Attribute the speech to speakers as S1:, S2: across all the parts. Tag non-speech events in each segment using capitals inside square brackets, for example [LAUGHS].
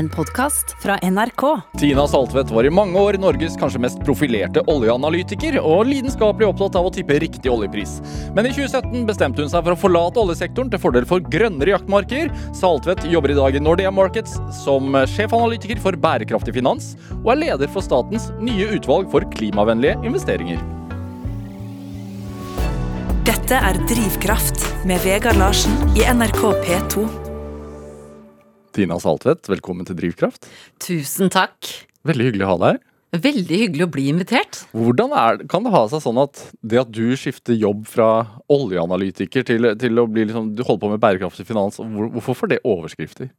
S1: en podkast fra NRK.
S2: Tina Saltvedt var i mange år Norges kanskje mest profilerte oljeanalytiker, og lidenskapelig opptatt av å tippe riktig oljepris. Men i 2017 bestemte hun seg for å forlate oljesektoren til fordel for grønnere jaktmarker. Saltvedt jobber i dag i Nordea Markets som sjefanalytiker for bærekraftig finans, og er leder for statens nye utvalg for klimavennlige investeringer.
S1: Dette er Drivkraft med Vegard Larsen i NRK P2.
S2: Tina Saltvedt, velkommen til Drivkraft.
S3: Tusen takk.
S2: Veldig hyggelig å ha deg her.
S3: Veldig hyggelig å bli invitert.
S2: Hvordan er, Kan det ha seg sånn at det at du skifter jobb fra oljeanalytiker til, til å bli liksom, du holder på med bærekraftig finans, hvor, hvorfor får det overskrifter?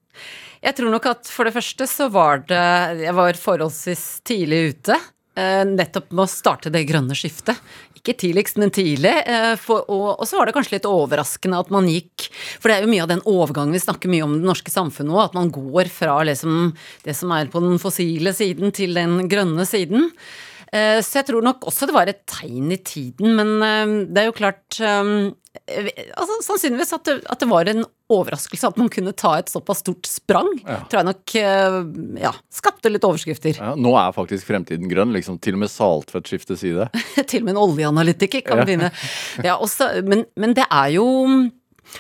S3: Jeg tror nok at for det første så var det Jeg var forholdsvis tidlig ute. Eh, nettopp med å starte det grønne skiftet. Ikke tidligst, men tidlig. Eh, for, og, og, så var det kanskje litt overraskende at man gikk For det er jo mye av den overgangen vi snakker mye om det norske samfunnet òg, at man går fra liksom det som er på den fossile siden, til den grønne siden. Eh, så jeg tror nok også det var et tegn i tiden, men det er jo klart altså, Sannsynligvis at det, at det, var en overraskelse at man kunne ta et såpass stort sprang. Ja. Tror jeg nok ja, skapte litt overskrifter.
S2: Ja, nå er faktisk fremtiden grønn. liksom Til og med Saltvedt skifter side. [LAUGHS]
S3: til og med en oljeanalytiker kan begynne. Ja, også, men, men det er jo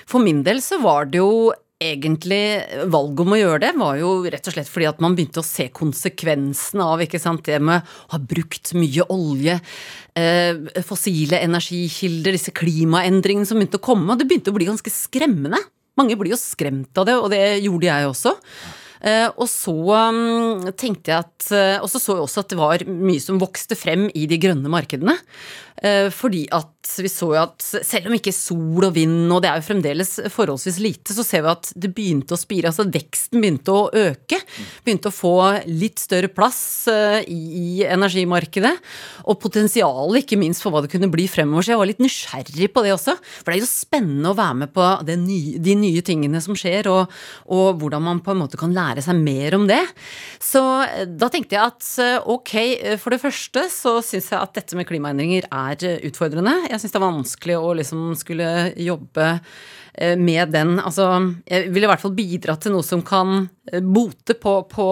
S3: For min del så var det jo egentlig valget om å gjøre det var jo rett og slett fordi at man begynte å se konsekvensene av ikke sant, det med å ha brukt mye olje, eh, fossile energikilder, disse klimaendringene som begynte å komme. Og det begynte å bli ganske skremmende. Mange blir jo skremt av det, og det gjorde jeg også. Uh, og så um, tenkte jeg at uh, Og så så jeg også at det var mye som vokste frem i de grønne markedene. Eh, fordi at vi så jo at selv om ikke sol og vind, og det er jo fremdeles forholdsvis lite, så ser vi at det begynte å spire. Altså veksten begynte å øke. Begynte å få litt større plass eh, i energimarkedet. Og potensialet, ikke minst for hva det kunne bli fremover. Så jeg var litt nysgjerrig på det også. For det er jo spennende å være med på nye, de nye tingene som skjer, og, og, hvordan man på en måte kan lære seg mer om det. Så eh, da tenkte jeg at ok, for det første så syns jeg at dette med klimaendringer er er utfordrende. Jeg syns det er vanskelig å liksom skulle jobbe eh, med den. Altså, jeg vil i hvert fall bidra til noe som kan eh, bote på, på,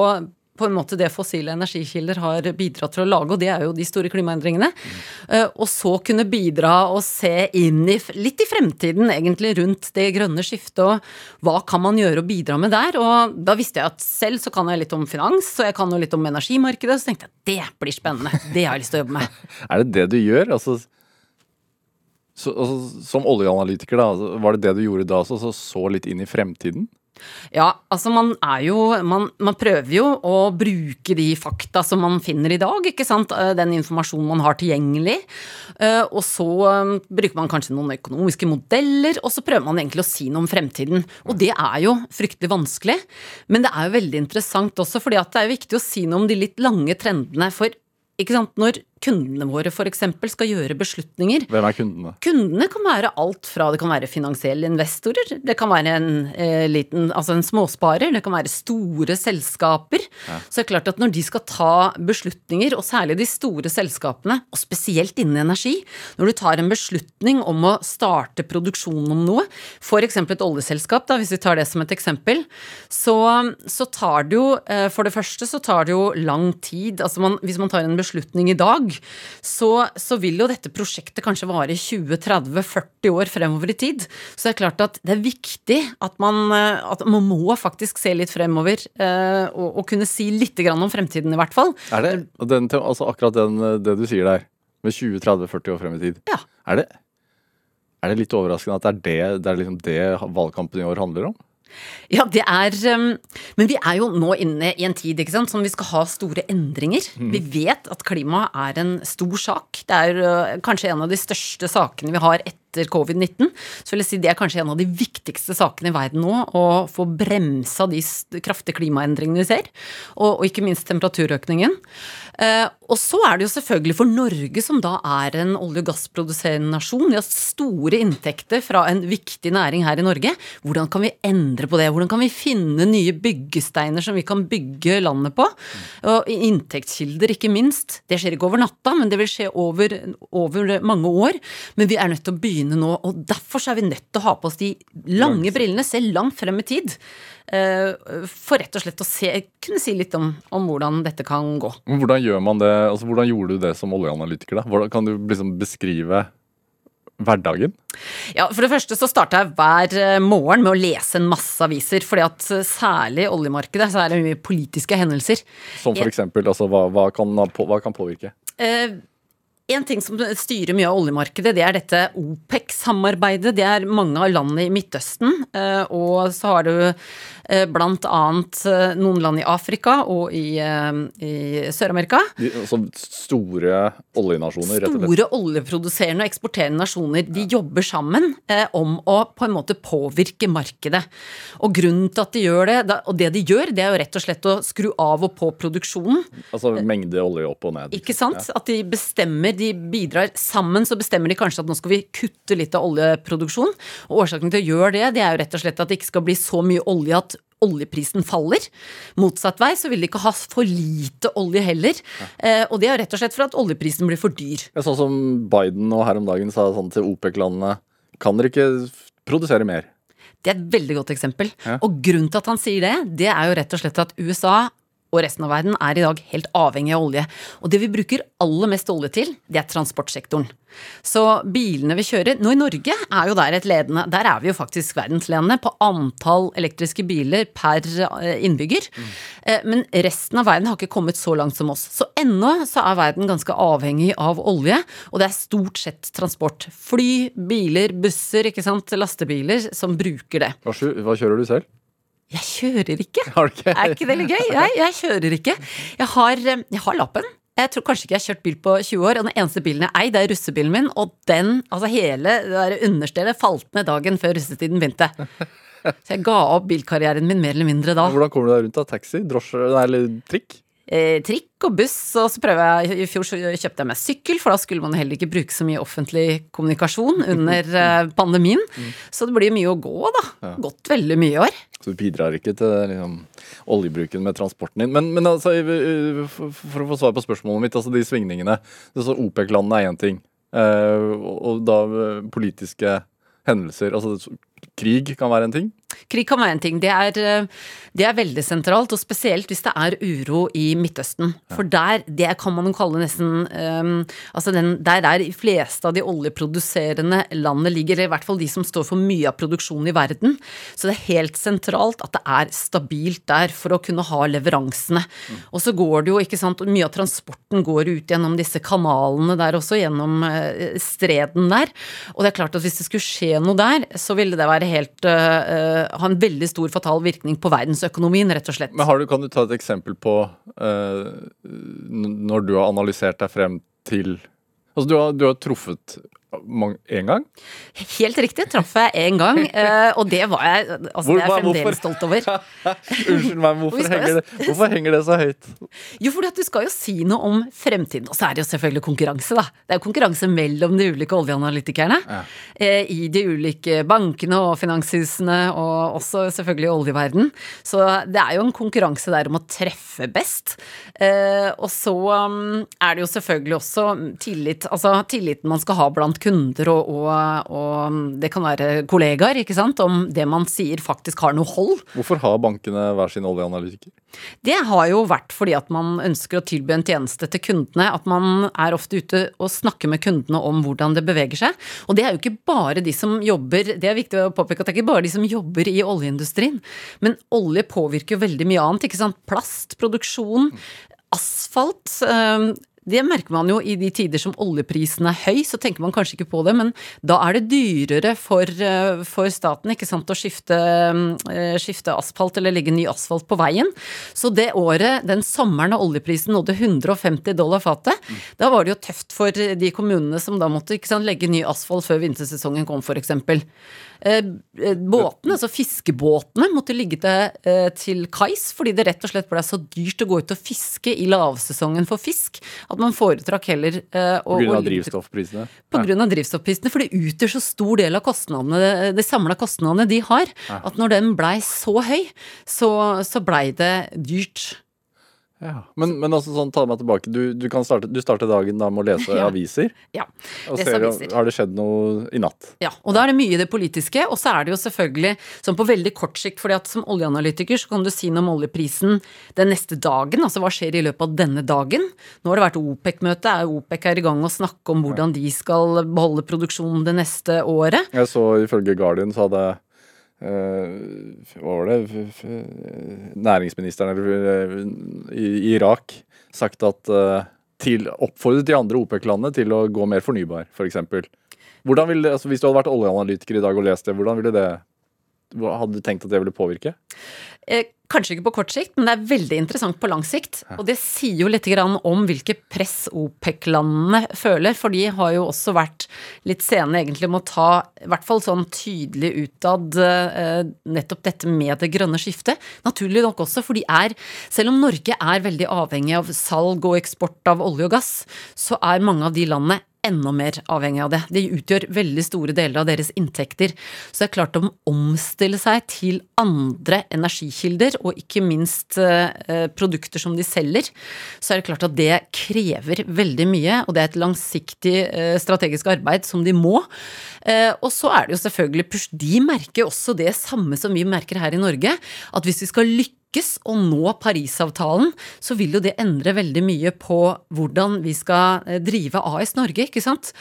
S3: på en måte det fossile energikilder har bidratt til å lage, og det er jo de store klimaendringene. Mm. Og så kunne bidra og se inn i, litt i fremtiden, egentlig, rundt det grønne skiftet, og hva kan man gjøre og bidra med der? Og da visste jeg at selv så kan jeg litt om finans, og jeg kan jo litt om energimarkedet, så tenkte jeg det blir spennende, det har jeg lyst til å jobbe med. [LAUGHS]
S2: er det det du gjør? Altså så, altså, som oljeanalytiker, da, var det det du gjorde da også, så så litt inn i fremtiden?
S3: Ja, altså man er jo man, man, prøver jo å bruke de fakta som man finner i dag, ikke sant. Eh, den informasjonen man har tilgjengelig. Eh, og så eh, bruker man kanskje noen økonomiske modeller, og så prøver man egentlig å si noe om fremtiden. Og det er jo fryktelig vanskelig, men det er jo veldig interessant også, fordi det er viktig å si noe om de litt lange trendene. For ikke sant, når kundene våre f.eks. skal gjøre beslutninger.
S2: Hvem er kundene?
S3: Kundene kan være alt fra det kan være finansielle investorer, det kan være en eh, liten, altså en småsparer, det kan være store selskaper. Ja. Så det er klart at når de skal ta beslutninger, og særlig de store selskapene, og spesielt innen energi, når du tar en beslutning om å starte produksjonen om noe, f.eks. et oljeselskap, da, hvis vi tar det som et eksempel, så, så tar det jo eh, For det første så tar det jo lang tid. Altså man, hvis man tar en beslutning i dag, så, så, vil jo dette prosjektet kanskje vare 20-30-40 år fremover i tid. Så det er klart at det er viktig at man, eh, at man må faktisk se litt fremover, eh, og, og, kunne si litt om fremtiden, i hvert fall.
S2: Er det den, altså akkurat den, eh, det du sier der, med 20-30-40 år frem i tid,
S3: ja.
S2: er, det, er det litt overraskende at det er det, det, er liksom det valgkampen i år handler om?
S3: Ja, det er um, Men vi er jo nå inne i en tid ikke sant, som vi skal ha store endringer. Mm. Vi vet at klima er en stor sak. Det er kanskje en av de største sakene vi har etter etter covid-19, så vil jeg si det er kanskje en av de viktigste sakene i verden nå. Å få bremsa de kraftige klimaendringene vi ser, og, og ikke minst temperaturøkningen. Eh, og så er det jo selvfølgelig for Norge, som da er en olje- og gassproduserende nasjon. Vi har store inntekter fra en viktig næring her i Norge. Hvordan kan vi endre på det? Hvordan kan vi finne nye byggesteiner som vi kan bygge landet på? Og inntektskilder, ikke minst. Det skjer ikke over natta, men det vil skje over, over mange år. Men vi er nødt til å begynne begynne nå. Og derfor er vi nødt til å ha på oss de lange brillene, se langt frem i tid. Eh, for rett og slett å se, kunne si litt om, om hvordan dette kan gå.
S2: Hvordan gjør man det? Altså, hvordan gjorde du det som oljeanalytiker? da? Hvordan, kan du liksom beskrive hverdagen?
S3: Ja, For det første så starta jeg hver eh, morgen med å lese en masse aviser. fordi at eh, særlig i oljemarkedet så er det mye politiske hendelser.
S2: Som for eksempel, altså, hva, hva, kan, hva kan påvirke?
S3: Eh, en ting som styrer mye av oljemarkedet, det er dette OPEC-samarbeidet. Det er mange av landene i Midtøsten. Eh, og så har du eh, blant annet eh, noen land i Afrika og i, i Sør-Amerika.
S2: Altså store oljenasjoner, rett og
S3: slett? Store oljeproduserende og eksporterende nasjoner. De jobber sammen om å på en måte påvirke markedet. Og grunnen til at de gjør det, og det de gjør, det er jo rett og slett å skru av og på produksjonen.
S2: Altså mengde olje opp og ned?
S3: Ikke sant? At de bestemmer de bidrar sammen, så bestemmer de kanskje at nå skal vi kutte litt av oljeproduksjon. Og årsaken til å gjøre det, det er jo rett og slett at det ikke skal bli så mye olje at oljeprisen faller. Motsatt vei så vil de ikke ha for lite olje heller. Ja. Eh, og det er rett og slett for at oljeprisen blir for dyr.
S2: Ja, sånn som Biden og her om dagen sa sånn til OPEC-landene, kan dere ikke produsere mer?
S3: Det er et veldig godt eksempel. Ja. Og grunnen til at han sier det, det er jo rett og slett at USA og resten av verden er i dag helt avhengig av olje. Og det vi bruker aller mest olje til, det er transportsektoren. Så bilene vi kjører Nå i Norge er jo der et ledende Der er vi jo faktisk verdensledende på antall elektriske biler per eh, innbygger. Mm. Men resten av verden har ikke kommet så langt som oss. Så ennå så er verden ganske avhengig av olje, og det er stort sett transport. Fly, biler, busser, ikke sant, lastebiler som bruker det.
S2: Hva kjører du selv?
S3: Jeg kjører ikke. ikke? Er ikke det litt gøy? Nei, jeg kjører ikke. Jeg har, eh, jeg har, lappen. Jeg tror kanskje ikke jeg har kjørt bil på 20 år, og den eneste bilen jeg eier, det er russebilen min, og den, altså hele det understellet, falt ned dagen før russetiden begynte. Så jeg ga opp bilkarrieren min mer eller mindre da.
S2: Hvordan kommer du deg rundt? da? Taxi? Drosje? Eller trikk?
S3: Eh, trikk og buss, og så prøver jeg I fjor så kjøpte jeg meg sykkel, for da skulle man heller ikke bruke så mye offentlig kommunikasjon under [LAUGHS] eh, pandemien. Mm. Så det blir mye å gå, da. Ja. Gått veldig mye i år.
S2: Så du bidrar ikke til liksom, oljebruken med transporten din. Men, men altså, for å få svar på spørsmålet mitt, altså de svingningene. OPEC-landene er én ting, eh, og da eh, politiske hendelser. Altså krig kan være en ting?
S3: Krig kan være en ting. Det er, eh, det er, veldig sentralt, og spesielt hvis det er uro i Midtøsten. For der, det kan man jo kalle nesten um, Altså den, der er de fleste av de oljeproduserende landene ligger, eller i hvert fall de som står for mye av produksjonen i verden. Så det er helt sentralt at det er stabilt der for å kunne ha leveransene. Mm. Og så går det jo, ikke sant, mye av transporten går ut gjennom disse kanalene der også, gjennom uh, streden der. Og det er klart at hvis det skulle skje noe der, så ville det være helt uh, ha en veldig stor fatal virkning på verdensøkonomien, rett og slett.
S2: Men du, Kan du ta et eksempel på uh, når du har analysert deg frem til Altså, du har, du har truffet Én gang?
S3: Helt riktig, traff jeg én gang. Eh, og det var jeg altså, Hvor, det er jeg fremdeles stolt over. [LAUGHS]
S2: Unnskyld meg, hvorfor, henger det, hvorfor, henger det, så høyt?
S3: Jo, fordi at du skal jo si noe om fremtiden. Og så er det jo selvfølgelig konkurranse, da. Det er jo konkurranse mellom de ulike oljeanalytikerne. Ja. Eh, I de ulike bankene og finanshusene, og også selvfølgelig i oljeverden. Så det er jo en konkurranse der om å treffe best. Eh, og så um, er det jo selvfølgelig også tillit, altså tilliten man skal ha blant kunder og, og, og, det kan være kollegaer, ikke sant, om det man sier faktisk har noe hold.
S2: Hvorfor har bankene hver sin oljeanalytiker?
S3: Det har jo vært fordi at man ønsker å tilby en tjeneste til kundene. At man er ofte ute og snakker med kundene om hvordan det beveger seg. Og det er jo ikke bare de som jobber Det er viktig å påpeke at det er ikke bare de som jobber i oljeindustrien. Men olje påvirker jo veldig mye annet, ikke sant. Plastproduksjon, asfalt. Det merker man jo i de tider som oljeprisen er høy, så tenker man kanskje ikke på det, men da er det dyrere for, eh, for staten ikke sant, å skifte, eh, skifte, asfalt eller legge ny asfalt på veien. Så det året, den sommeren da oljeprisen nådde 150 dollar fatet, mm. da var det jo tøft for de kommunene som da måtte sant, legge ny asfalt før vintersesongen kom, f.eks. Eh, eh, båtene, altså fiskebåtene, måtte ligge til, eh, til kais fordi det rett og slett ble så dyrt å gå ut og fiske i lavsesongen for fisk at man foretrakk heller
S2: å På grunn av drivstoffprisene?
S3: På grunn av drivstoffprisene, for det utgjør så stor del av kostnadene, de samla kostnadene de har, at når den blei så høy, så, så blei det dyrt.
S2: Ja. Men, men altså, sånn, ta meg tilbake. Du, du, kan starte, du starter dagen da med å lese [LAUGHS]
S3: Ja.
S2: aviser.
S3: Ja,
S2: Og
S3: lese
S2: ser,
S3: aviser.
S2: har det skjedd noe i natt?
S3: Ja, og da er det mye i det politiske, og så er det jo selvfølgelig sånn på veldig kort sikt, fordi at som oljeanalytiker så kan du si noe om oljeprisen den neste dagen, altså hva skjer i løpet av denne dagen. Nå har det vært OPEC-møte, er OPEC er i gang å snakke om hvordan de skal beholde produksjonen det neste året.
S2: Jeg så ifølge Guardian så hadde Hva var det Næringsministeren eller, eh, i Irak sagt at eh, til, oppfordret de andre OPEC-landene til å gå mer fornybar, f.eks. Hvordan ville altså Hvis du hadde vært oljeanalytiker i dag og lest det, hvordan ville det Hadde du tenkt at det ville påvirke?
S3: Eh, kanskje ikke på kort sikt, men det er veldig interessant på lang sikt. Og det sier jo litt om hvilke press OPEC-landene føler, for de har jo også vært litt sene egentlig med å ta, i hvert fall sånn tydelig utad, eh, nettopp dette med det grønne skiftet. Naturlig nok også, for de er, selv om Norge er veldig avhengig av salg og eksport av olje og gass, så er mange av de landene enda mer avhengig av det. De utgjør veldig store deler av deres inntekter. Så det er klart å omstille seg til andre energikilder, og ikke minst eh, produkter som de selger, så er det klart at det krever veldig mye, og det er et langsiktig eh, strategisk arbeid som de må. Eh, og så er det jo selvfølgelig. De merker også det samme som vi merker her i Norge, at hvis vi skal lykkes lykkes å nå Parisavtalen, så vil jo det endre veldig mye på hvordan vi skal eh, drive AS Norge, ikke sant.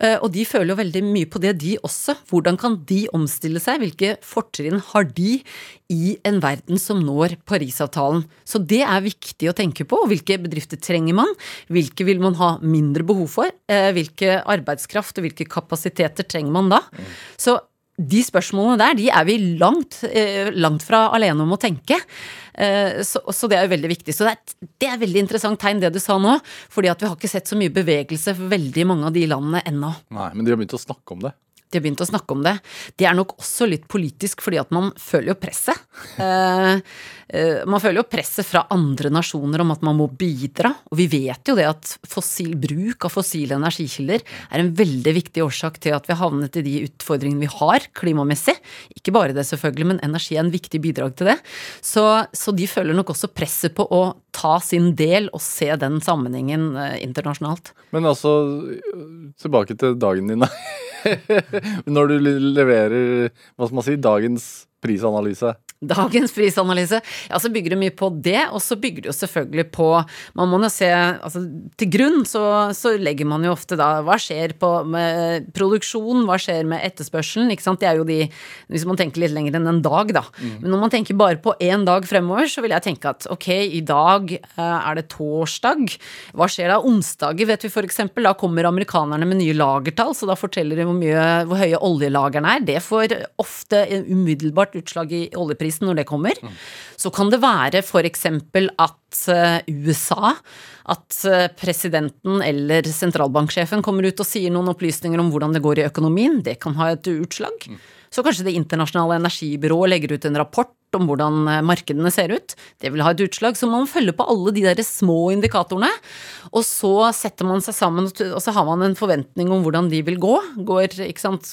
S3: Eh, Og de føler jo veldig mye på det, de også. Hvordan kan de omstille seg? Hvilke fortrinn har de i en verden som når Parisavtalen? Så det er viktig å tenke på. Og hvilke bedrifter trenger man? Hvilke vil man ha mindre behov for? Eh, Hvilke arbeidskraft og hvilke kapasiteter trenger man da? Så de spørsmålene der, de er vi langt, eh, langt fra alene om å tenke. Eh, Så, så det er jo veldig viktig. Så det er, et- det er et veldig interessant tegn det du sa nå, fordi at vi har ikke sett så mye bevegelse for veldig mange av de landene ennå.
S2: Nei, men de har begynt å snakke om det.
S3: De har begynt å snakke om det. Det er nok også litt politisk, fordi at man føler jo presset. Eh, eh, man føler jo presset fra andre nasjoner om at man må bidra. Og vi vet jo det at fossil bruk av fossile energikilder er en veldig viktig årsak til at vi har havnet i de utfordringene vi har klimamessig. Ikke bare det, selvfølgelig, men energi er en viktig bidrag til det. Så, så de føler nok også presset på å ta sin del og se den sammenhengen eh, internasjonalt.
S2: Men altså, tilbake til dagen din. da. [LAUGHS] Når du leverer, hva skal man si, dagens prisanalyse.
S3: Dagens prisanalyse. Ja, så bygger det mye på det, og så bygger det jo selvfølgelig på Man må jo se altså, Til grunn så, så legger man jo ofte da Hva skjer på med produksjon, hva skjer med etterspørselen? Ikke sant? Det er jo de Hvis man tenker litt lenger enn en dag, da. Men når man tenker bare på én dag fremover, så vil jeg tenke at ok, i dag eh, er det torsdag. Hva skjer da? Onsdager vet vi eksempel. Da kommer amerikanerne med nye lagertall, så da forteller de hvor mye hvor høye oljelagrene er. Det får ofte umiddelbart utslag i oljeprisen når det kommer. Så kan det være f.eks. at eh, USA, at eh, presidenten eller sentralbanksjefen kommer ut og sier noen opplysninger om hvordan det går i økonomien. Det kan ha et utslag. Så kanskje Det internasjonale energibyrået legger ut en rapport om hvordan eh, markedene ser ut. Det vil ha et utslag. Så man følger på alle de der små indikatorene. Og så setter man seg sammen, og så har man en forventning om hvordan de vil gå. Går?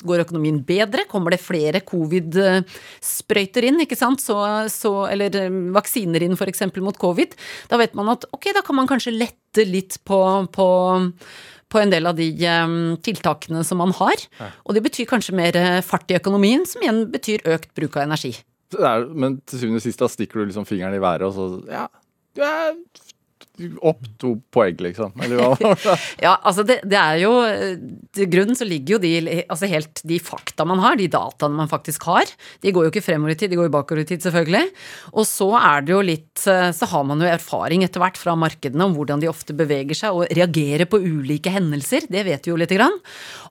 S3: Går økonomien bedre? Kommer det flere covid-sprøyter inn, ikke sant? Så, så, eller eh, vaksiner inn f.eks. mot covid? Da vet man at ok, da kan man kanskje lette litt på, på på en del av de eh, tiltakene som man har. Og det betyr kanskje mer eh, fart i økonomien, som igjen betyr økt bruk av energi.
S2: Det er, men til syvende og sist da stikker du liksom fingeren i været, og så Ja, du er opp to poeng, liksom. [LAUGHS]
S3: Ja, altså det, det er jo grunnen så ligger jo de Altså helt de fakta man har, de dataene man faktisk har. De går jo ikke fremover i tid, de går jo bakover i tid, selvfølgelig. Og så er det jo litt Så har man jo erfaring etter hvert fra markedene om hvordan de ofte beveger seg og reagerer på ulike hendelser. Det vet vi jo lite grann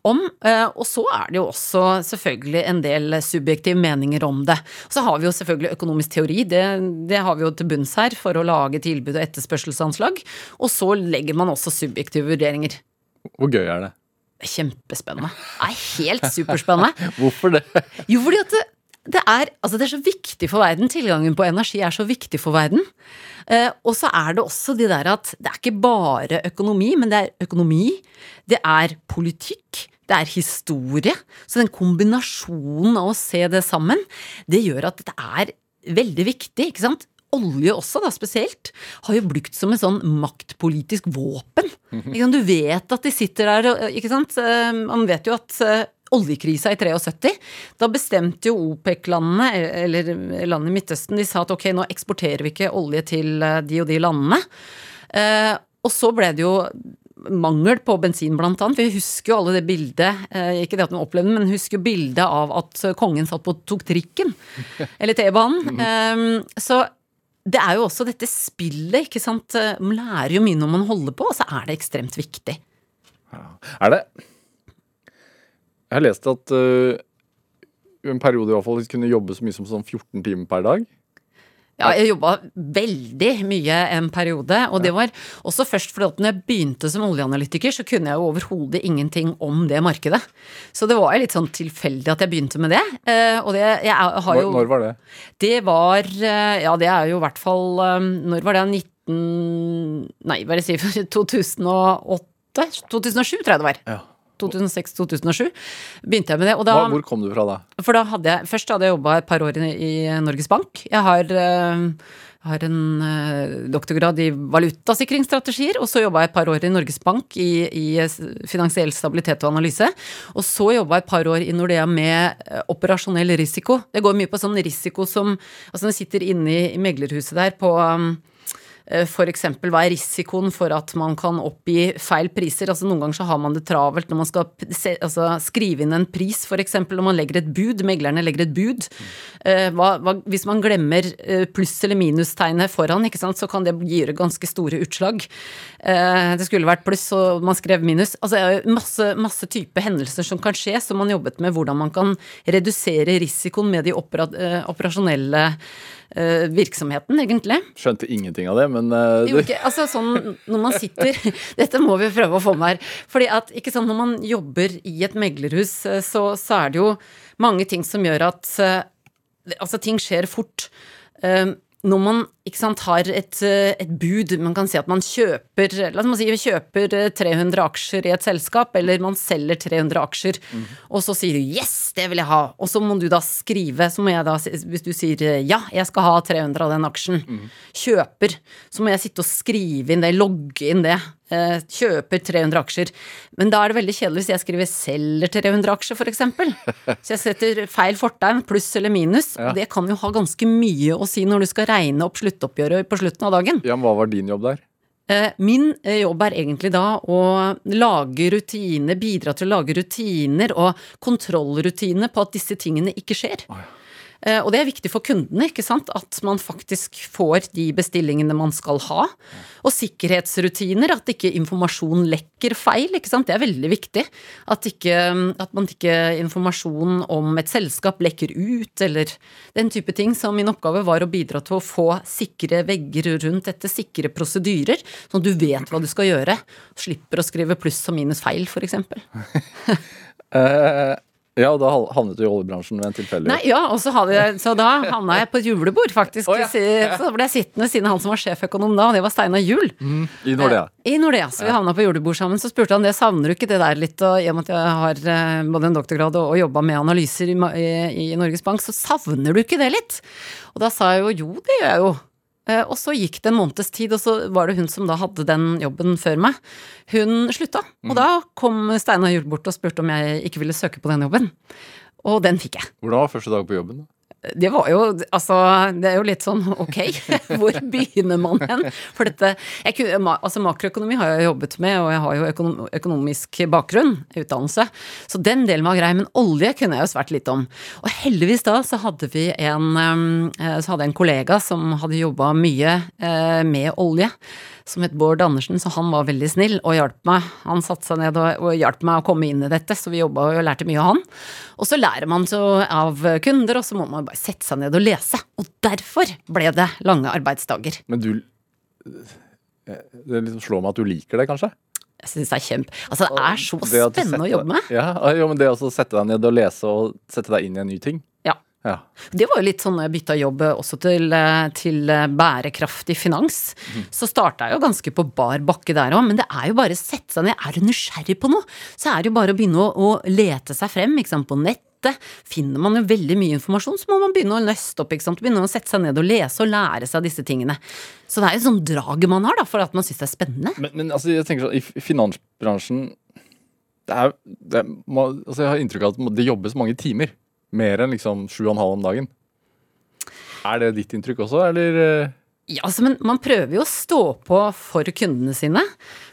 S3: om. Eh, Og så er det jo også selvfølgelig en del subjektive meninger om det. Så har vi jo selvfølgelig økonomisk teori, det, det har vi jo til bunns her for å lage tilbud og etterspørselsanslag. Og så legger man også subjektive vurderinger.
S2: Hvor gøy er det?
S3: Kjempespennende. Det er helt superspennende. [LAUGHS]
S2: Hvorfor det?
S3: Jo, fordi at det, det, er, altså det er så viktig for verden. Tilgangen på energi er så viktig for verden. Eh, og så er det også det der at det er ikke bare økonomi, men det er økonomi, det er politikk, det er historie. Så den kombinasjonen av å se det sammen, det gjør at det er veldig viktig, ikke sant? Olje også, da spesielt, har jo brukt som et sånn maktpolitisk våpen. Du vet at de sitter der Ikke sant. Eh, Man vet jo at eh, oljekrisa i 73, da bestemte jo OPEC-landene, eller landene i Midtøsten, de sa at ok, nå eksporterer vi ikke olje til eh, de og de landene. Eh, og så ble det jo mangel på bensin, blant annet. Vi husker jo alle det bildet, eh, ikke det at man opplevde men husker jo bildet av at kongen satt på tok trikken. Eller T-banen. [LAUGHS] Eh, så det er jo også dette spillet, ikke sant. Man lærer jo mye når man holder på, og så er det ekstremt viktig.
S2: Er det Jeg har lest at uh, en periode i hvert fall kunne jobbe så mye som sånn 14 timer per dag.
S3: Ja, jeg jobba veldig mye en periode, og det var også først fordi at når jeg begynte som oljeanalytiker, så kunne jeg jo overhodet ingenting om det markedet. Så det var litt sånn tilfeldig at jeg begynte med det. Eh, og det jeg har jo
S2: Når var det?
S3: Det var eh, Ja, det er jo i hvert fall eh, Når var det? 19 Nei, hva er det jeg sier [LAUGHS] 2008? 2007, tror jeg det var.
S2: Ja.
S3: 2006-2007 begynte jeg med det. Da,
S2: hvor kom du fra da?
S3: for da hadde jeg Først hadde jeg jobba et par år i, i Norges Bank. Jeg har, eh, har en eh, doktorgrad i valutasikringsstrategier, og så jobba jeg et par år i Norges Bank i, i finansiell stabilitet og analyse. Og så jobba jeg et par år i Nordea med eh, operasjonell risiko. Det går mye på sånn risiko som Altså når jeg sitter inne i, i meglerhuset der på um, F.eks. hva er risikoen for at man kan oppgi feil priser? Altså Noen ganger så har man det travelt når man skal altså, skrive inn en pris, f.eks. når man legger et bud, meglerne legger et bud. Eh, hva, hva, hvis man glemmer eh, pluss- eller minustegnet foran, ikke sant, så kan det gi ganske store utslag. Eh, det skulle vært pluss, og man skrev minus. Altså masse, masse type hendelser som kan skje, som man jobbet med hvordan man kan redusere risikoen med de opera, operasjonelle virksomheten, egentlig.
S2: Skjønte ingenting av det, men uh,
S3: jo, ikke, altså sånn når man sitter [LAUGHS] Dette må vi prøve å få med her. Fordi at ikke sånn når man jobber i et meglerhus, så, så er det jo mange ting som gjør at Altså, ting skjer fort. Uh, når man sant, har et, et, bud, man kan si at man kjøper la oss si, kjøper 300 aksjer i et selskap, eller man selger 300 aksjer, mm. og så sier du 'yes, det vil jeg ha', og så må du da skrive, så må jeg da, hvis du sier 'ja, jeg skal ha 300 av den aksjen', mm. kjøper, så må jeg sitte og skrive inn det, logge inn det. Kjøper 300 aksjer. Men da er det veldig kjedelig hvis jeg skriver 'selger 300 aksjer', f.eks. Så jeg setter feil fortegn, pluss eller minus. Ja. Og det kan jo ha ganske mye å si når du skal regne opp sluttoppgjøret på slutten av dagen.
S2: Ja, men Hva var din jobb der?
S3: Min jobb er egentlig da å lage rutiner, bidra til å lage rutiner og kontrollrutiner på at disse tingene ikke skjer. Oh, ja. Og det er viktig for kundene, ikke sant, at man faktisk får de bestillingene man skal ha. Og sikkerhetsrutiner, at ikke informasjon lekker feil, ikke sant. Det er veldig viktig. At, ikke, at man ikke informasjon om et selskap lekker ut, eller den type ting. Så min oppgave var å bidra til å få sikre vegger rundt dette, sikre prosedyrer, sånn at du vet hva du skal gjøre. Slipper å skrive pluss og minus feil, f.eks.
S2: uh, [LAUGHS] [LAUGHS] Ja, og da havnet du i oljebransjen ved en tilfeldighet.
S3: Nei, ja, og så, jeg, så da havna jeg på et julebord, faktisk. Oh, ja. Så ble jeg sittende siden han som var sjeføkonom da, og det var Steinar Juel.
S2: Mm, I Nordea.
S3: Eh, I Nordea. Så vi havna på julebord sammen. Så spurte han det, savner du ikke det der litt, og i og med at jeg har eh, både en doktorgrad og, og jobba med analyser i, i, i Norges Bank, så savner du ikke det litt? Og da sa jeg jo jo, det gjør jeg jo. Eh, og så gikk det en måneds tid, og så var det hun som da hadde den jobben før meg. Hun slutta, og mm. da kom Steinar Juel bort og spurte om jeg ikke ville søke på den jobben. Og den fikk jeg.
S2: Hvordan var første dag på jobben? da?
S3: Det var jo Altså, det er jo litt sånn ok, [LAUGHS] hvor begynner man hen? For dette jeg, Altså, makroøkonomi har jeg jobbet med, og jeg har jo økonomisk bakgrunn, utdannelse. Så den delen var grei. Men olje kunne jeg jo svært litt om. Og heldigvis da så hadde vi en eh, Så hadde en kollega som hadde jobba mye eh, med olje som het Bård Andersen, så han var veldig snill og hjalp meg. Han satte seg ned og, og hjalp meg å komme inn i dette, så vi jobba og lærte mye av han. Og så lærer man så av kunder, og så må man bare sette seg ned og lese. Og derfor ble det lange arbeidsdager.
S2: Men du Det liksom slår meg at du liker det, kanskje?
S3: Jeg syns det er kjempe... Altså, det er så spennende å jobbe med.
S2: Ja, jo, men det å sette deg ned og lese og sette deg inn i en ny ting. Ja.
S3: Det var jo litt sånn når jeg bytta jobb også til, til bærekraftig finans. Mm. Så starta jeg jo ganske på bar bakke der òg, men det er jo bare å sette seg ned. Er du nysgjerrig på noe, så er det jo bare å begynne å, å lete seg frem sant, på nett finner man jo veldig mye informasjon, så må man begynne å nøste opp. Begynne å sette seg ned og lese og lære seg disse tingene. Så det er jo sånn drag man har, da, for at man syns det er spennende.
S2: Men, men altså, jeg tenker sånn, i finansbransjen det er, det er, altså, Jeg har inntrykk av at det jobbes mange timer. Mer enn liksom sju og en halv om dagen. Er det ditt inntrykk også, eller?
S3: Ja, altså, men man prøver jo å stå på for kundene sine.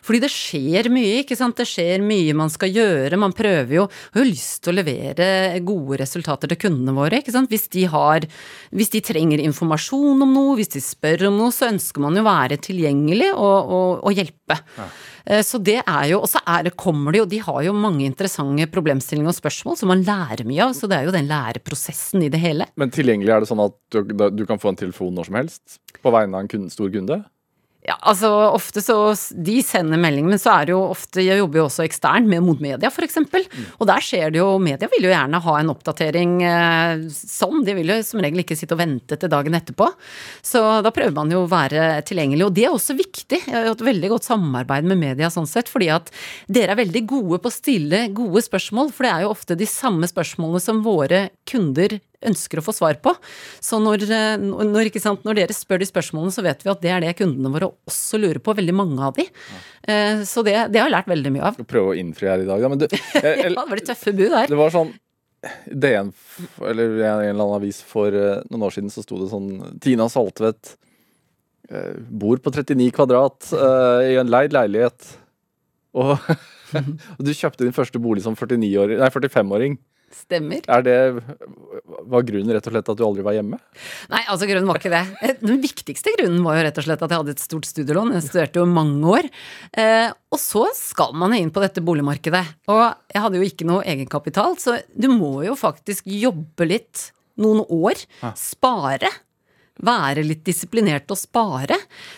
S3: Fordi det skjer mye, ikke sant. Det skjer mye man skal gjøre. Man prøver jo, har jo lyst til å levere gode resultater til kundene våre, ikke sant. Hvis de har Hvis de trenger informasjon om noe, hvis de spør om noe, så ønsker man jo å være tilgjengelig og, og, og hjelpe. Ja. Eh, så det er jo, Og så kommer de jo, de har jo mange interessante problemstillinger og spørsmål som man lærer mye av. Så det er jo den læreprosessen i det hele.
S2: Men tilgjengelig er det sånn at du, du kan få en telefon når som helst? På vegne av en kunde, stor kunde?
S3: Ja, altså ofte så De sender melding, men så er det jo ofte Jeg jobber jo også eksternt med mot media, f.eks. Mm. Og der skjer det jo Media vil jo gjerne ha en oppdatering eh, sånn. De vil jo som regel ikke sitte og vente til dagen etterpå. Så da prøver man jo å være tilgjengelig. Og det er også viktig. Jeg har hatt veldig godt samarbeid med media sånn sett, fordi at dere er veldig gode på å stille gode spørsmål. For det er jo ofte de samme spørsmålene som våre kunder ønsker å få svar på. Så når, eh, når, sant, når, dere spør de spørsmålene, så vet vi at det er det kundene våre også lurer på. Veldig mange av de. Ja. Så det, det, har jeg lært veldig mye av.
S2: Skal prøve å innfri her i dag, da. Men
S3: det, [LAUGHS] jeg, ja, det var litt tøffe bud her.
S2: Det var sånn DN, eller en eller annen avis for uh, noen år siden, så sto det sånn Tina Saltvedt bor på 39 kvadrat uh, i en leid leilighet. Og, [LAUGHS] og du kjøpte din første bolig som 45-åring.
S3: Stemmer.
S2: Er det, Var grunnen rett og slett at du aldri var hjemme?
S3: Nei, altså grunnen var ikke det. Den viktigste grunnen var jo rett og slett at jeg hadde et stort studielån. Jeg studerte jo mange år. Eh, og så skal man inn på dette boligmarkedet. Og jeg hadde jo ikke noe egenkapital, så du må jo faktisk jobbe litt noen år. Spare være litt disiplinert og spare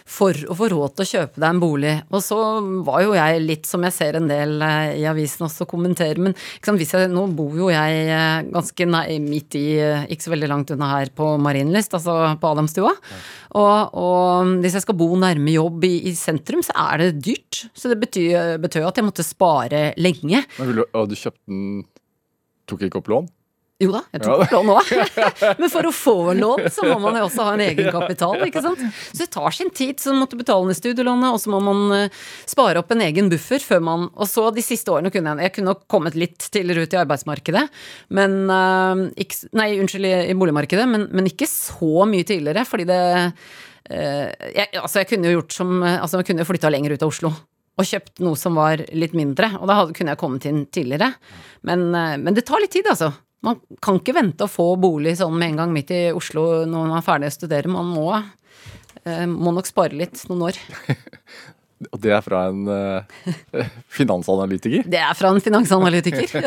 S3: for å få råd til å kjøpe deg en bolig. Og så var jo jeg litt, som jeg ser en del eh, i avisen også kommenterer, men sant, jeg, nå bor jo jeg eh, ganske nei, midt i, eh, ikke så veldig langt unna her på Marienlyst, altså på Adamstua. Og, og, hvis jeg skal bo nærme jobb i, i, sentrum, så er det dyrt. Så det betyr, jo at jeg måtte spare lenge.
S2: Men og du kjøpte den Tok ikke opp lån?
S3: Jo da, jeg tok lån òg. [LAUGHS] Men for å få lån, så må man jo også ha en egenkapital, ikke sant. Så det tar sin tid. Så man måtte betale ned studielånet, og så må man uh, spare opp en egen buffer før man Og så de siste årene kunne jeg Jeg kunne nok kommet litt tidligere ut i arbeidsmarkedet, men ikke, Nei, unnskyld, i, boligmarkedet, men, men, ikke så mye tidligere, fordi det uh, jeg, Altså, jeg kunne jo gjort som Altså, jeg kunne jo flytta lenger ut av Oslo og kjøpt noe som var litt mindre. Og da kunne jeg kommet inn tidligere. Men, men det tar litt tid, altså. Man kan ikke vente å få bolig sånn med en gang midt i Oslo når man er ferdig å studere. Man må, eh, må nok spare litt noen år. [LAUGHS]
S2: Og det er fra en uh, [LAUGHS] finansanalytiker?
S3: Det er fra en finansanalytiker.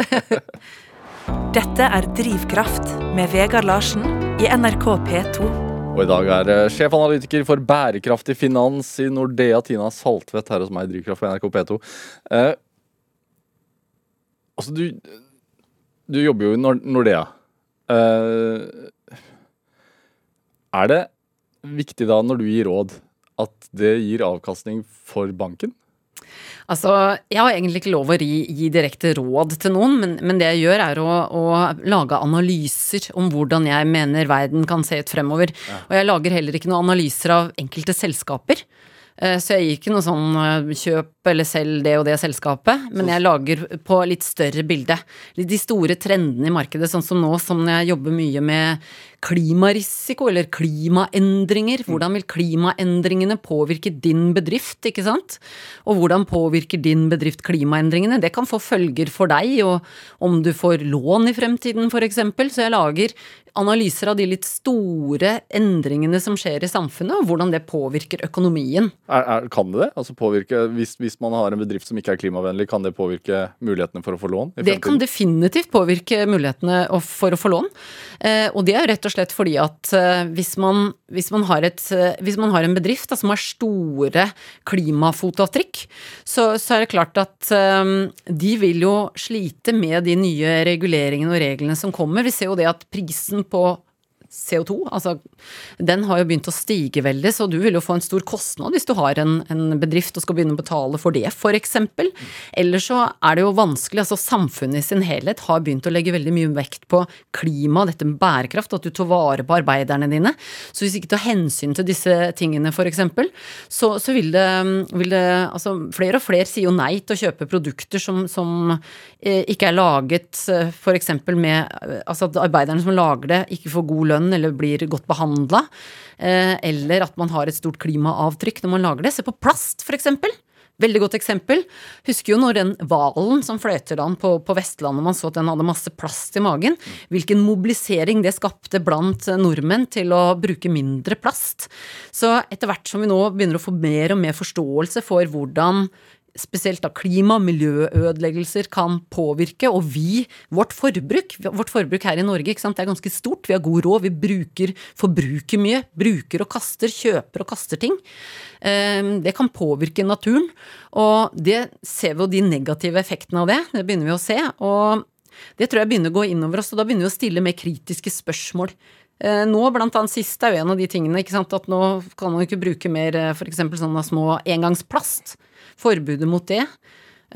S3: [LAUGHS]
S1: Dette er Drivkraft med Vegard Larsen i NRK P2.
S2: Og i dag er uh, sjefanalytiker for bærekraftig finans i Nordea, Tina Saltvedt, her hos meg i Drivkraft på NRK P2. Eh, altså, du du jobber jo i Nordea. Uh, er det viktig da, når du gir råd, at det gir avkastning for banken?
S3: Altså, Jeg har egentlig ikke lov å gi, gi direkte råd til noen, men, men, det jeg gjør er å, å, lage analyser om hvordan jeg mener verden kan se ut fremover. Ja. Og jeg lager heller ikke noen analyser av enkelte selskaper. Eh, så jeg gir ikke noe sånn eh, eller selg det og det selskapet, men jeg lager på litt større bilde. De store trendene i markedet, sånn som nå som jeg jobber mye med klimarisiko eller klimaendringer. Mm. Hvordan vil klimaendringene påvirke din bedrift, ikke sant? Og hvordan påvirker din bedrift klimaendringene? Det kan få følger for deg, og om du får lån i fremtiden f.eks. Så jeg lager analyser av de litt store endringene som skjer i samfunnet, og hvordan det påvirker økonomien.
S2: Er, er, kan det det? Altså påvirke, hvis, hvis, man har en bedrift som ikke er klimavennlig, kan det påvirke mulighetene for å få lån?
S3: det kan definitivt påvirke mulighetene for å få lån. Eh, og det er jo rett og slett fordi at eh, hvis, man, hvis, man et, eh, hvis, man, har en bedrift da, som har store klimafotavtrykk, så, så, er det klart at de vil jo slite med de nye reguleringene og reglene som kommer. Vi ser jo det at prisen på CO2. Altså, den har jo begynt å stige veldig, så du vil jo få en stor kostnad hvis du har en, en bedrift og skal begynne å betale for det, f.eks. Eller så er det jo vanskelig, altså samfunnet i sin helhet har begynt å legge veldig mye vekt på klima, dette med bærekraft, at du tar vare på arbeiderne dine. Så hvis du ikke tar hensyn til disse tingene, f.eks., så, så vil det, vil det Altså, flere og flere sier jo nei til å kjøpe produkter som, som eh, ikke er laget eh, f.eks. med Altså at arbeiderne som lager det, ikke får god lønn eller blir godt behandla. Eh, eller at man har et stort klimaavtrykk når man lager det. Se på plast, f.eks. Veldig godt eksempel. Husker jo når den hvalen som fløyter an på, på, Vestlandet, man så at den hadde masse plast i magen. Hvilken mobilisering det skapte blant nordmenn til å bruke mindre plast. Så etter hvert som vi nå begynner å få mer og mer forståelse for hvordan spesielt da klima- og miljøødeleggelser kan påvirke, og vi, vårt forbruk Vårt forbruk her i Norge ikke sant, det er ganske stort. Vi har god råd, vi bruker, forbruker mye. Bruker og kaster, kjøper og kaster ting. Ehm, det kan påvirke naturen, og det ser vi jo de negative effektene av det. Det begynner vi å se. og det tror jeg begynner å gå innover oss, og da begynner vi å stille mer kritiske spørsmål. Eh, nå, blant annet sist, er jo en av de tingene sant, at nå kan man ikke bruke mer eh, f.eks. sånne små engangsplast forbudet mot det.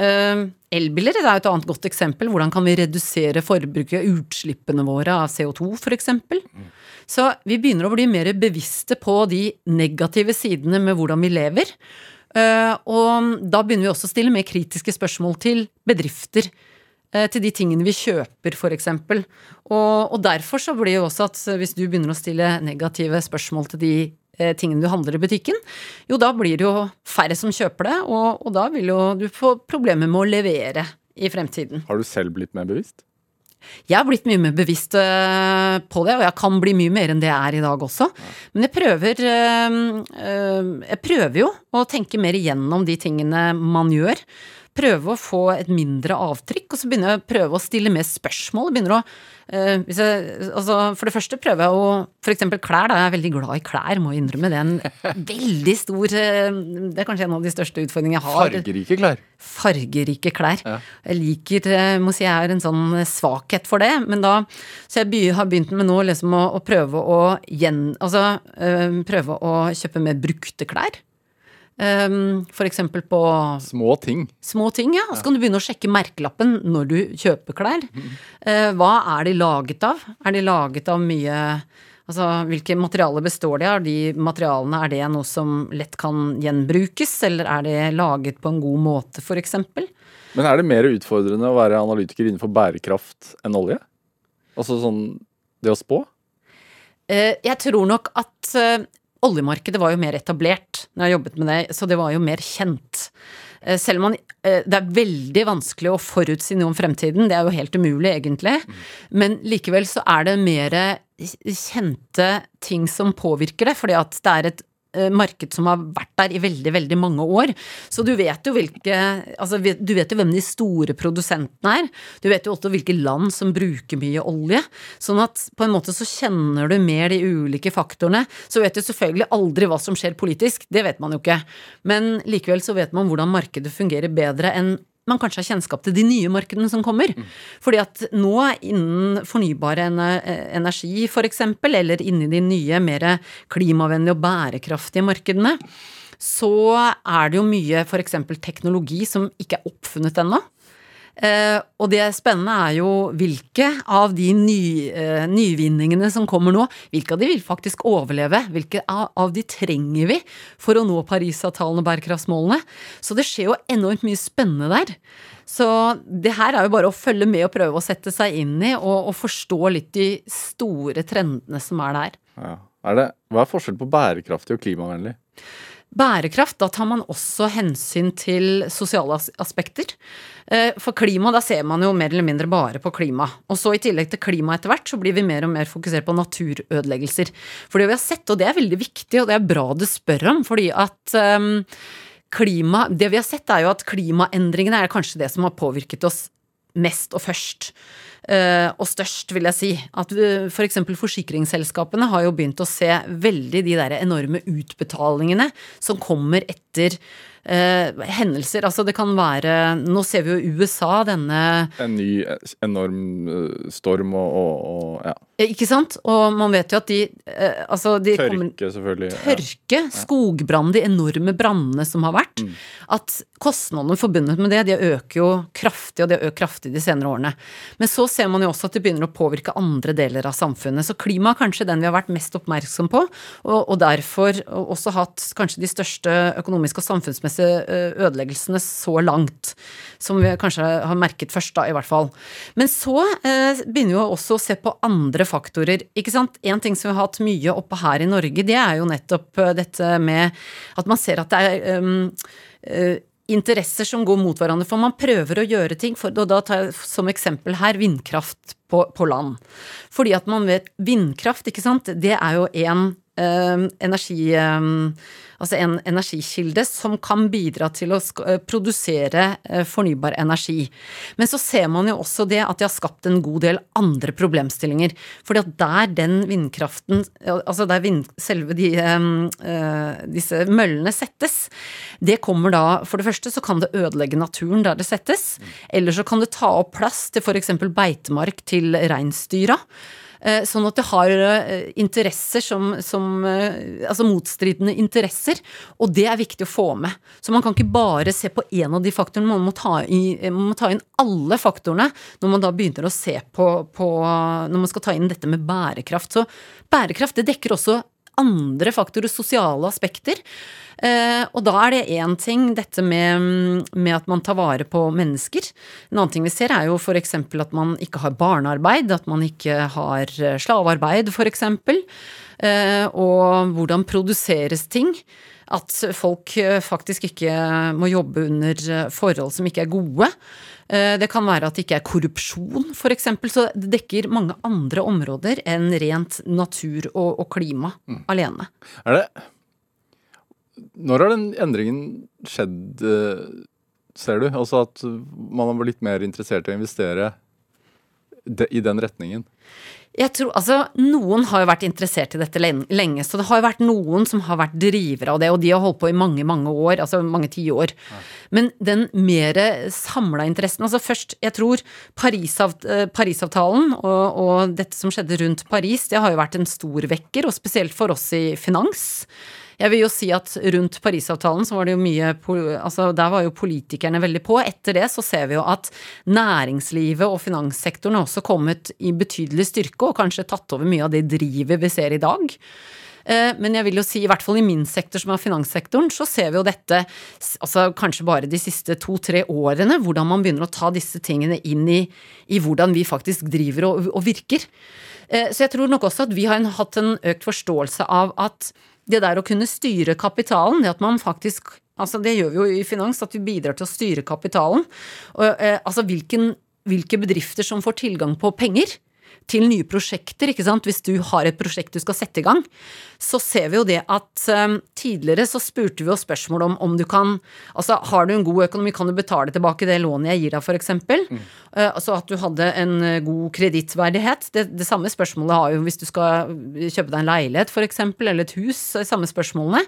S3: Uh, elbiler er et annet godt eksempel. Hvordan kan vi redusere forbruket, utslippene våre av CO2 f.eks. Så vi begynner å bli mer bevisste på de negative sidene med hvordan vi lever. Og da begynner vi også å stille mer kritiske spørsmål til bedrifter. Uh, til de tingene vi kjøper, f.eks. Og, og derfor så blir jo også at hvis du begynner å stille negative spørsmål til de Eh, tingene du handler i butikken, jo da blir det jo færre som kjøper det, og, og da vil jo du få problemer med å levere i fremtiden.
S2: Har du selv blitt mer bevisst?
S3: Jeg har blitt mye mer bevisst eh, på det, og jeg kan bli mye mer enn det jeg er i dag også. Men jeg prøver eh, Jeg prøver jo å tenke mer igjennom de tingene man gjør prøve å få et mindre avtrykk, og så begynner jeg å prøve å stille mer spørsmål. Begynner å uh, jeg, altså, For det første prøver jeg å eksempel klær, da. Jeg er veldig glad i klær, må jeg innrømme. Det er en veldig stor uh, Det er kanskje en av de største utfordringene jeg har.
S2: Fargerike klær.
S3: Fargerike klær. Ja. Jeg liker uh, Må si jeg har en sånn svakhet for det, men da Så jeg har begynt med nå liksom å, å prøve å gjen... Altså prøve å kjøpe mer brukte klær. Um, for eksempel på
S2: Små ting.
S3: Små ting, ja. Så kan du begynne å sjekke merkelappen når du kjøper klær. Uh, hva er de laget av? Er de laget av mye Altså, hvilke materialer består de av? De materialene, er det noe som lett kan gjenbrukes, eller er det laget på en god måte, f.eks.?
S2: Men er det mer utfordrende å være analytiker innenfor bærekraft enn olje? Altså sånn det å spå?
S3: Uh, jeg tror nok at uh, oljemarkedet var jo mer etablert når jeg jobbet med det, så det var jo mer kjent. Eh, selv om man, eh, det er veldig vanskelig å forutsi noe om fremtiden, det er jo helt umulig egentlig, men likevel så er det mer kjente ting som påvirker det, fordi at det er et marked som har vært der i veldig, veldig mange år. Så du vet jo hvilke Altså, du vet jo hvem de store produsentene er. Du vet jo også hvilke land som bruker mye olje. Sånn at på en måte så kjenner du mer de ulike faktorene. Så vet du selvfølgelig aldri hva som skjer politisk, det vet man jo ikke. Men likevel så vet man hvordan markedet fungerer bedre enn man kanskje har kjennskap til de nye markedene som kommer. Mm. Fordi at nå innen fornybar energi f.eks., eller inni de nye, mer klimavennlige og bærekraftige markedene, så er det jo mye f.eks. teknologi som ikke er oppfunnet ennå. Uh, og det spennende er jo hvilke av de ny, uh, nyvinningene som kommer nå, hvilke av de vil faktisk overleve? Hvilke av de trenger vi for å nå Parisavtalen og bærekraftsmålene? Så det skjer jo enormt mye spennende der. Så det her er jo bare å følge med og prøve å sette seg inn i og, og forstå litt de store trendene som er der.
S2: Ja. Er det, hva er forskjellen på bærekraftig og klimavennlig?
S3: Bærekraft, da tar man også hensyn til sosiale aspekter. Eh, for klima, da ser man jo mer eller mindre bare på klima. Og så i tillegg til klima etter hvert, så blir vi mer og mer fokusert på naturødeleggelser. For det vi har sett, og det er veldig viktig, og det er bra du spør om, fordi at um, klima Det vi har sett, er jo at klimaendringene er kanskje det som har påvirket oss mest og først. Eh, og størst, vil jeg si. At f.eks. For forsikringsselskapene har jo begynt å se veldig de der enorme utbetalingene som kommer etter eh, hendelser. Altså det kan være Nå ser vi jo USA denne
S2: En ny enorm eh, storm og, og, og ja.
S3: Ikke sant? Og man vet jo at de, eh, altså de
S2: Tørke,
S3: kommer,
S2: selvfølgelig.
S3: Tørke, skogbrann, de enorme brannene som har vært.
S2: Mm.
S3: At kostnadene forbundet med det, de øker jo kraftig, og de har økt kraftig de senere årene. Men så ser man jo også at det begynner å påvirke andre deler av samfunnet. Så klima er kanskje den vi har vært mest oppmerksom på, og, og derfor også hatt kanskje de største økonomiske og samfunnsmessige eh, ødeleggelsene så langt. Som vi kanskje har merket først, da, i hvert fall. Men så eh, begynner vi også å se på andre faktorer. ikke sant? En ting som vi har hatt mye oppe her i Norge, det er jo nettopp eh, dette med at man ser at det er um, uh, interesser som går mot hverandre. For man prøver å gjøre ting, for, og da tar jeg som eksempel her vindkraft på, på land. Fordi at man vet Vindkraft, ikke sant, det er jo uh, energi... Um, altså en energikilde som kan bidra til å produsere fornybar energi. Men så ser man jo også det at de har skapt en god del andre problemstillinger. Fordi at der den vindkraften, altså der vind, selve de, uh, disse møllene settes, det kommer da For det første så kan det ødelegge naturen der det settes. Eller så kan det ta opp plass til f.eks. beitemark til reinsdyra. Sånn at det har interesser som, som, Altså motstridende interesser. Og det er viktig å få med. Så man kan ikke bare se på én av de faktorene, man må, ta i, man må ta inn alle faktorene når man da begynner å se på, på Når man skal ta inn dette med bærekraft. Så bærekraft det dekker også andre faktorer, sosiale aspekter. Eh, og da er det én ting, dette med, med, at man tar vare på mennesker. En annen ting vi ser er jo f.eks. at man ikke har barnearbeid, at man ikke har slavearbeid f.eks. Eh, og hvordan produseres ting. At folk faktisk ikke må jobbe under forhold som ikke er gode. Det kan være at det ikke er korrupsjon, f.eks. Så det dekker mange andre områder enn rent natur og, og klima mm. alene.
S2: Er det Når har den endringen skjedd, ser du? Altså at man har vært litt mer interessert i å investere i den retningen?
S3: Jeg tror, altså, Noen har jo vært interessert i dette lenge, så det har jo vært noen som har vært drivere av det, og de har holdt på i mange, mange år, altså mange tiår. Ja. Men den mer samla interessen Altså først, jeg tror Parisavt Parisavtalen og, og dette som skjedde rundt Paris, det har jo vært en stor vekker, og spesielt for oss i finans. Jeg vil jo si at rundt Parisavtalen så var det jo mye Altså der var jo politikerne veldig på. Etter det så ser vi jo at næringslivet og finanssektoren har også kommet i betydelig styrke og kanskje tatt over mye av det drivet vi ser i dag. Eh, men jeg vil jo si, i hvert fall i min sektor, som er finanssektoren, så ser vi jo dette altså kanskje bare de siste to-tre årene, hvordan man begynner å ta disse tingene inn i, i hvordan vi faktisk driver og, og virker. Eh, så jeg tror nok også at vi har hatt en økt forståelse av at det der å kunne styre kapitalen, det at man faktisk Altså det gjør vi jo i finans, at vi bidrar til å styre kapitalen. Og, eh, altså hvilken, hvilke bedrifter som får tilgang på penger til nye prosjekter, ikke sant. Hvis du har et prosjekt du skal sette i gang, så ser vi jo det at um, tidligere så spurte vi oss spørsmål om om du kan Altså har du en god økonomi, kan du betale tilbake det lånet jeg gir deg, f.eks. Mm. Uh, altså at du hadde en uh, god kredittverdighet. Det, det, samme spørsmålet har jo hvis du skal kjøpe deg en leilighet, f.eks., eller et hus. Samme spørsmålene.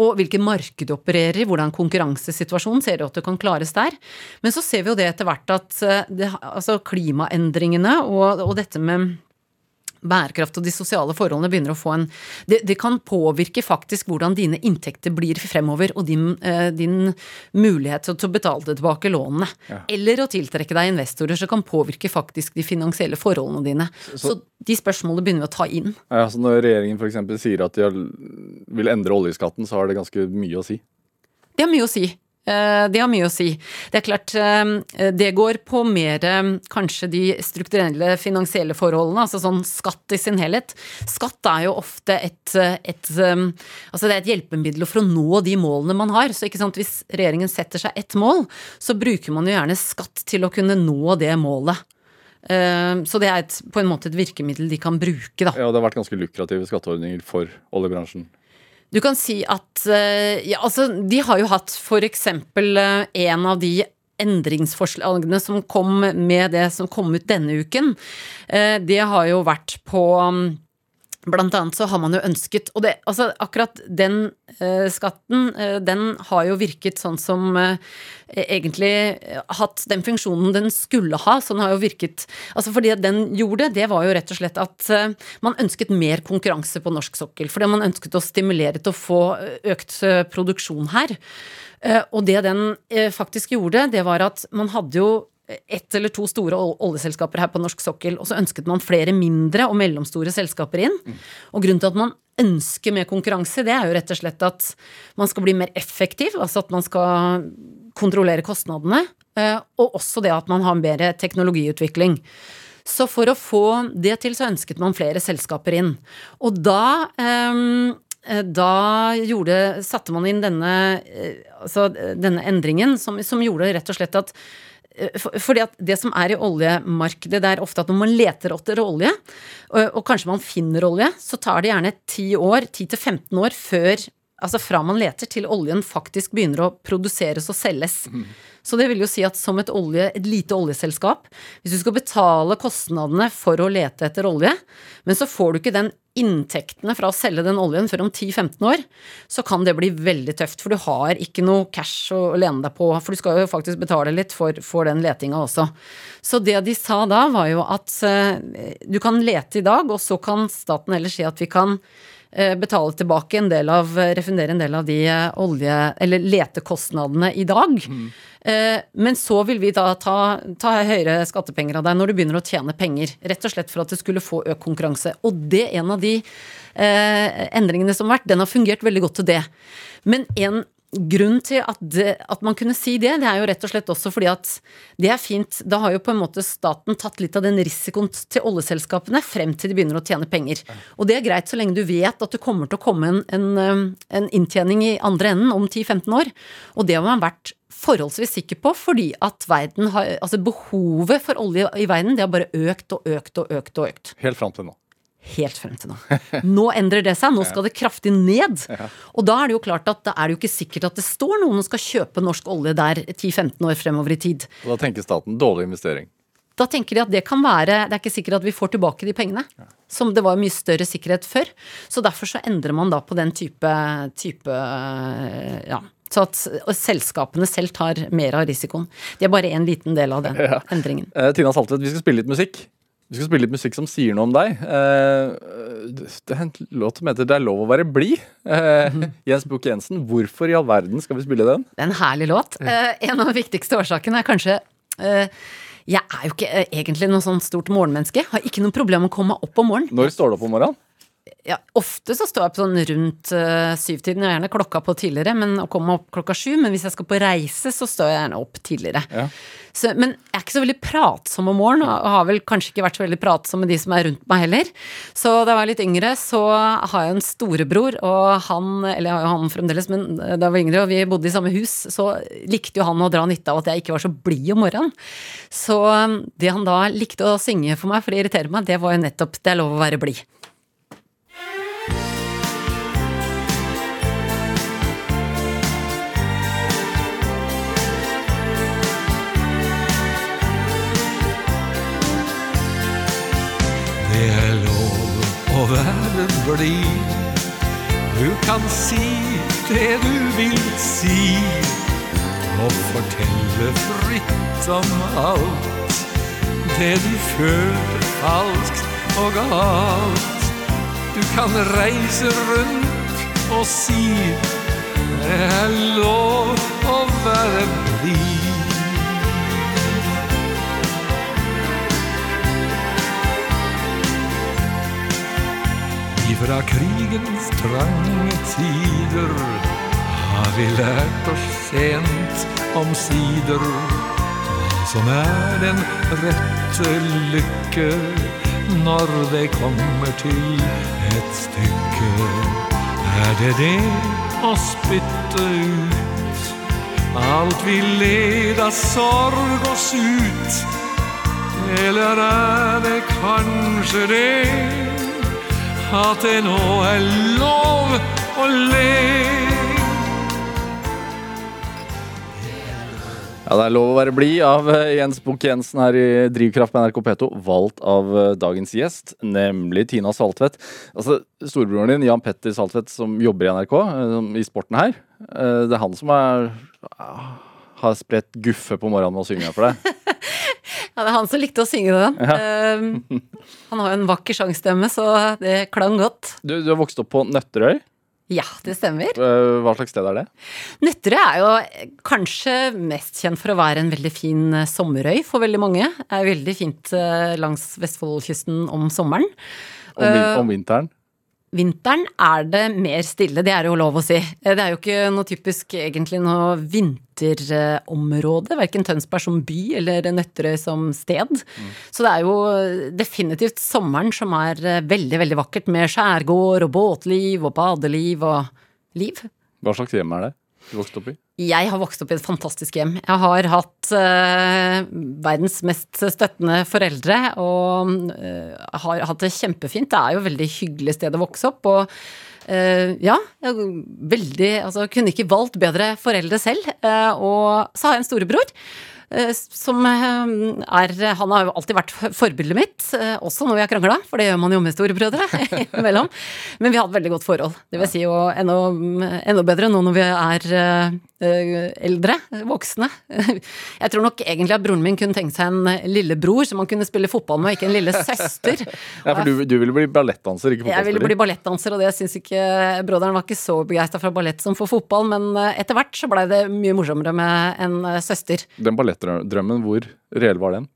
S3: Og hvilket marked du opererer i, hvordan konkurransesituasjonen ser du at du kan klares der. Men så ser vi jo det etter hvert at det, altså klimaendringene og, og dette med bærekraft og de sosiale forholdene begynner å få en det, det, kan påvirke faktisk hvordan dine inntekter blir fremover, og din, eh, din mulighet til, å betale tilbake lånene. Ja. Eller å tiltrekke deg investorer som kan påvirke faktisk de finansielle forholdene dine. Så, så de spørsmålene begynner vi å ta inn.
S2: Ja, så Når regjeringen f.eks. sier at de vil endre oljeskatten, så har det ganske mye å si?
S3: Det har mye å si. Eh, det har mye å si. Det er klart, eh, det går på mer eh, kanskje de strukturelle finansielle forholdene, altså sånn skatt i sin helhet. Skatt er jo ofte et, et altså det er et hjelpemiddel for å nå de målene man har. Så hvis regjeringen setter seg ett mål, så bruker man jo gjerne skatt til å kunne nå det målet. Så det er et, på en måte et virkemiddel de kan bruke, da.
S2: Ja, det har vært ganske lukrative skatteordninger for oljebransjen.
S3: Du kan si at eh, Ja, altså, de har jo hatt eksempel eh, en av de endringsforslagene som kom med det som kom ut denne uken, eh, det har jo vært på mm, Blant annet så har man jo ønsket Og det, altså akkurat den eh, skatten, eh, den har jo virket sånn som eh, egentlig hatt den funksjonen den skulle ha. Så den har jo virket Altså fordi den gjorde, det var jo rett og slett at eh, man ønsket mer konkurranse på norsk sokkel. Fordi man ønsket å stimulere til å få eh, økt eh, produksjon her. Eh, Og det den eh, faktisk gjorde, det var at man hadde jo ett eller to store oljeselskaper her på norsk sokkel, og så ønsket man flere mindre og mellomstore selskaper inn. Og grunnen til at man ønsker mer konkurranse, det er jo rett og slett at man skal bli mer effektiv, altså at man skal kontrollere kostnadene, eh, og også det at man har mer teknologiutvikling. Så for å få det til, så ønsket man flere selskaper inn. Og da eh, da gjorde, satte man inn denne, eh, altså denne endringen som, som gjorde rett og slett at fordi at det som er i oljemarkedet, det er ofte at når man leter etter olje, og, og kanskje man finner olje, så tar det gjerne 10 år, 10-15 år før Altså fra man leter til oljen faktisk begynner å produseres og selges. Så det vil jo si at som et, olje, et lite oljeselskap, hvis du skal betale kostnadene for å lete etter olje, men så får du ikke den inntektene fra å selge den oljen før om 10-15 år, så kan det bli veldig tøft. For du har ikke noe cash å lene deg på, for du skal jo faktisk betale litt for, for den letinga også. Så det de sa da, var jo at uh, du kan lete i dag, og så kan staten ellers si at vi kan betale tilbake en del av, refundere en del av de eh, olje- eller letekostnadene i dag. Mm. Men så vil vi da ta, ta høyere skattepenger av deg når du begynner å tjene penger. Rett og slett for at du skulle få økt konkurranse. Og det er en av de eh, endringene som har vært. Den har fungert veldig godt til det. Men en grunn til at, det, at man kunne si det, det er jo rett og slett også fordi at det er fint. Da har jo på en måte staten tatt litt av den risikoen til oljeselskapene frem til de begynner å tjene penger. Og det er greit så lenge du vet at det kommer til å komme en, en, um, en inntjening i andre enden om 10-15 år. Og det har man vært forholdsvis sikker på fordi at har, altså behovet for olje i verden det har bare økt og økt og økt og økt.
S2: Helt fram til nå.
S3: Helt frem til nå. Nå endrer det seg, nå skal det kraftig ned. Og da er det jo klart at det er jo ikke sikkert at det står noen og skal kjøpe norsk olje der 10-15 år fremover i tid.
S2: Og da tenker staten dårlig investering.
S3: Da tenker de at det kan være Det er ikke sikkert at vi får tilbake de pengene. Som det var mye større sikkerhet før. Så derfor så endrer man da på den type, type ja. Så at selskapene selv tar mer av risikoen. Det er bare en liten del av den endringen.
S2: Eh, Tina Saltvedt, vi skal spille litt musikk. Vi skal spille litt musikk som sier noe om deg. Eh, det er en låt som heter 'Det er lov å være blid'. Eh, Jens Bukk Jensen, hvorfor i all verden skal vi spille den?
S3: Det er en herlig låt. Eh, en av de viktigste årsakene er kanskje Jeg er jo ikke egentlig noe sånn stort morgenmenneske. Har ikke noe problem med å komme meg opp om morgenen.
S2: Når står du opp om morgenen?
S3: Ja, ofte så står jeg opp sånn rundt uh, syvtiden. Jeg har gjerne klokka på tidligere, men å komme opp klokka sju. Men hvis jeg skal på reise, så står jeg gjerne opp tidligere.
S2: Ja.
S3: Så, men jeg er ikke så veldig pratsom om morgenen, og har vel kanskje ikke vært så veldig pratsom med de som er rundt meg heller. Så da jeg var litt yngre, så har jeg en storebror, og han, eller jeg har jo han fremdeles, men da jeg var yngre og vi bodde i samme hus, så likte jo han å dra nytte av at jeg ikke var så blid om morgenen. Så um, det han da likte å synge for meg for å irritere meg, det var jo nettopp 'Det er lov å være blid'.
S4: Være blid. Du kan si det du vil si, og fortelle fritt om alt. Det du føler falskt og galt. Du kan reise rundt og si det er lov å være blid. Ifra krigens trange tider har vi lært oss sent omsider hva som er den rette lykke når det kommer til et stykke. Er det det å spytte ut alt vi led av sorg og sut? Eller er det kanskje det at det nå er lov å le.
S2: Ja, Det er lov å være blid av eh, Jens Bukk Jensen her i Drivkraft på NRK P2, valgt av eh, dagens gjest, nemlig Tina Saltvedt. Altså, Storebroren din, Jan Petter Saltvedt, som jobber i NRK, eh, i sporten her, eh, det er han som er, ah, har spredt guffe på morgenen med å synge for deg. [LAUGHS]
S3: Ja, det er han som likte å synge den. Um, han har jo en vakker sangstemme, så det klang godt.
S2: Du, du har vokst opp på Nøtterøy.
S3: Ja, det stemmer.
S2: Eh, Hva slags sted er det?
S3: Nøtterøy er jo kanskje mest kjent for å være en veldig fin eh, sommerøy for veldig mange. Det er veldig fint eh, langs Vestfoldkysten om sommeren.
S2: Om, om vinteren?
S3: Vinteren er det mer stille, det er jo lov å si. Eh, Det er jo ikke noe typisk egentlig noe vinterområde, verken Tønsberg som by eller Nøtterøy som sted. Så det er jo definitivt sommeren som er eh, veldig, veldig vakkert med skjærgård og båtliv og badeliv og liv.
S2: Hva slags hjem er det du vokste opp i?
S3: Jeg har vokst opp i et fantastisk hjem. Jeg har hatt eh, verdens mest støttende foreldre og eh, har hatt det kjempefint. Det er jo et veldig hyggelig sted å vokse opp. Og eh, ja, jeg, veldig Altså, kunne ikke valgt bedre foreldre selv. Eh, og så har jeg en storebror. eh, Som eh, er Han har jo alltid vært for- forbildet mitt, også når vi har krangla, for det gjør man jo med storebrødre [LAUGHS] imellom. Men vi har hatt veldig godt forhold. Det vil si jo enda, enda bedre nå når vi er eldre, voksne. [LAUGHS] Jeg tror nok egentlig at broren min kunne tenkt seg en lillebror som han kunne spille fotball med, ikke en lille søster. [LAUGHS]
S2: Ja, for du, du ville bli ballettdanser, ikke
S3: Jeg ville bli ballettdanser, og det syns ikke Broderen var ikke så begeistra for ballett som for fotball, men eh, etter hvert så blei det mye morsommere med en eh, søster.
S2: Den ballettdrømmen, hvor reell var den?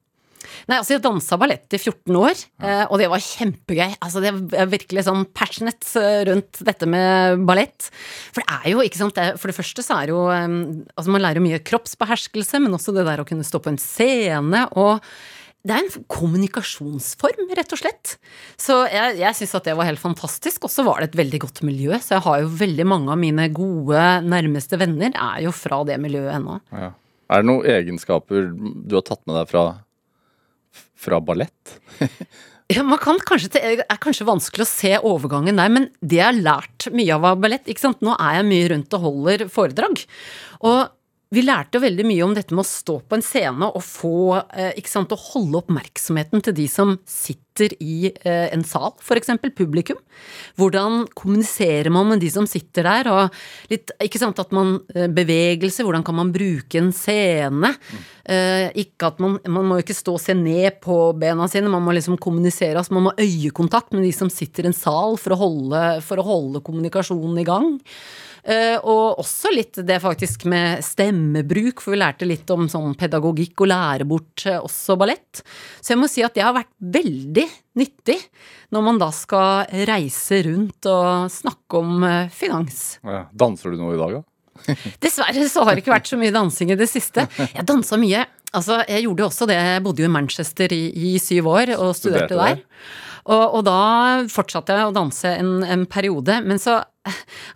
S3: Nei, altså jeg dansa ballett i 14 år, eh, og det var kjempegøy. Altså det er virkelig sånn passionate eh, rundt dette med ballett. For det er jo, ikke sant, for det første så er jo Altså man lærer jo mye kroppsbeherskelse, men også det der å kunne stå på en scene og det er en kommunikasjonsform, rett og slett. Så jeg, jeg syns at det var helt fantastisk. Og så var det et veldig godt miljø, så jeg har jo veldig mange av mine gode, nærmeste venner er jo fra det miljøet ennå.
S2: Ja. Er det noen egenskaper du har tatt med deg fra, fra ballett? [LAUGHS]
S3: Ja, man kan kanskje, Det er kanskje vanskelig å se overgangen der, men det jeg har lært mye av av ballett ikke sant? Nå er jeg mye rundt og holder foredrag. Og vi lærte veldig mye om dette med å stå på en scene og få eh, ikke sant, Å holde oppmerksomheten til de som sitter i eh, en sal, f.eks. publikum. Hvordan kommuniserer man med de som sitter der? Og litt, ikke sant, at man eh, Bevegelse, hvordan kan man bruke en scene? Ikke at man, man må ikke stå og se ned på bena sine, man må liksom kommunisere. Altså man må øyekontakt med de som sitter i en sal for å holde, for å holde kommunikasjonen i gang. Eh, og også litt det faktisk med stemmebruk, for vi lærte litt om sånn pedagogikk og lære bort eh, også ballett. Så jeg må si at det har vært veldig nyttig når man da skal reise rundt og snakke om eh, finans.
S2: Ja. Danser du noe i dag, da? [LAUGHS]
S3: Dessverre så har det ikke vært så mye dansing i det siste. Jeg dansa mye. Altså, jeg gjorde jo også det, jeg bodde jo i Manchester i, i syv år og studerte,
S2: Studerte der.
S3: der. Og, og da fortsatte jeg å danse en, en periode, men så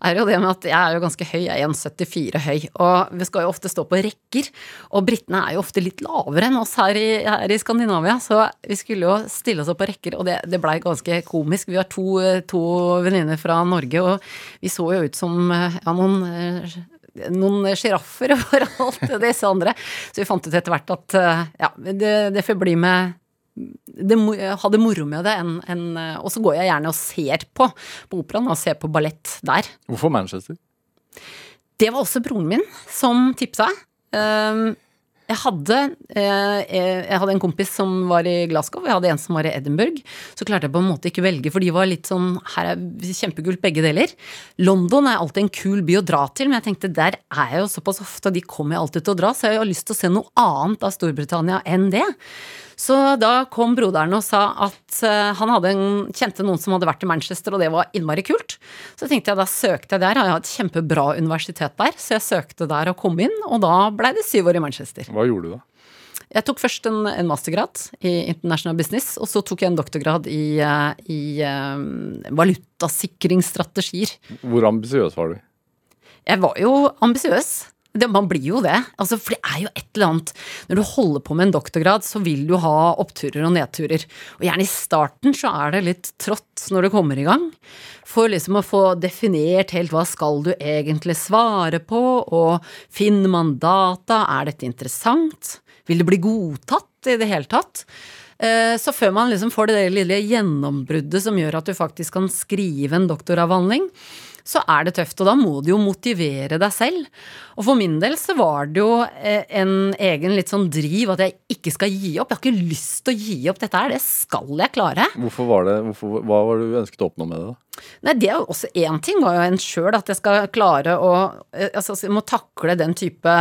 S3: er jo det med at jeg er jo ganske høy, jeg er 1,74 høy, og vi skal jo ofte stå på rekker, og britene er jo ofte litt lavere enn oss her i, her i Skandinavia, så vi skulle jo stille oss opp på rekker, og det, det blei ganske komisk. Vi har to, to venninner fra Norge, og vi så jo ut som ja, noen eh, noen sjiraffer [LAUGHS] overalt, disse andre. Så vi fant ut etter hvert at eh, ja, det, det får bli med det, ha det moro med det, enn en, og så går jeg gjerne og ser på på operaen, og ser på ballett der.
S2: Hvorfor Manchester?
S3: Det var også broren min som tipsa. Um, jeg hadde, eh, jeg hadde en kompis som var i Glasgow, jeg hadde en som var i Edinburgh. Så klarte jeg på en måte ikke velge, for de var litt sånn Her er kjempekult begge deler. London er alltid en kul by å dra til, men jeg tenkte der er jeg jo såpass ofte, og de kommer jeg alltid til å dra, så jeg har lyst til å se noe annet av Storbritannia enn det. Så da kom broderen og sa at eh, han en, kjente noen som hadde vært i Manchester, og det var innmari kult. Så tenkte jeg da søkte jeg der, jeg har et kjempebra universitet der, så jeg søkte der og kom inn, og da blei det syv år i Manchester.
S2: Hva gjorde du da?
S3: Jeg tok først en, en mastergrad i international business, og så tok jeg en doktorgrad i, eh, i um, valutasikringsstrategier.
S2: Hvor ambisiøs var du?
S3: Jeg var jo ambisiøs. Det, man blir jo det. Altså, for det er jo et eller annet Når du holder på med en doktorgrad, så vil du ha oppturer og nedturer. Og gjerne i starten så er det litt trått når du kommer i gang. For liksom å få definert helt hva skal du egentlig svare på, og finner man data, er dette interessant? Vil det bli godtatt i det hele tatt? Eh, Så før man liksom får det lille gjennombruddet som gjør at du faktisk kan skrive en doktoravhandling, så er det tøft, og da må du jo motivere deg selv. Og for min del så var det jo eh, en egen litt sånn driv at jeg ikke skal gi opp. Jeg har ikke lyst til å gi opp dette her, det skal jeg klare.
S2: Hvorfor var det, hvorfor, hva var det du ønsket å oppnå med det? da?
S3: Nei, det er jo også én ting, var jo en sjøl, at jeg skal klare å eh, Altså, jeg må takle den type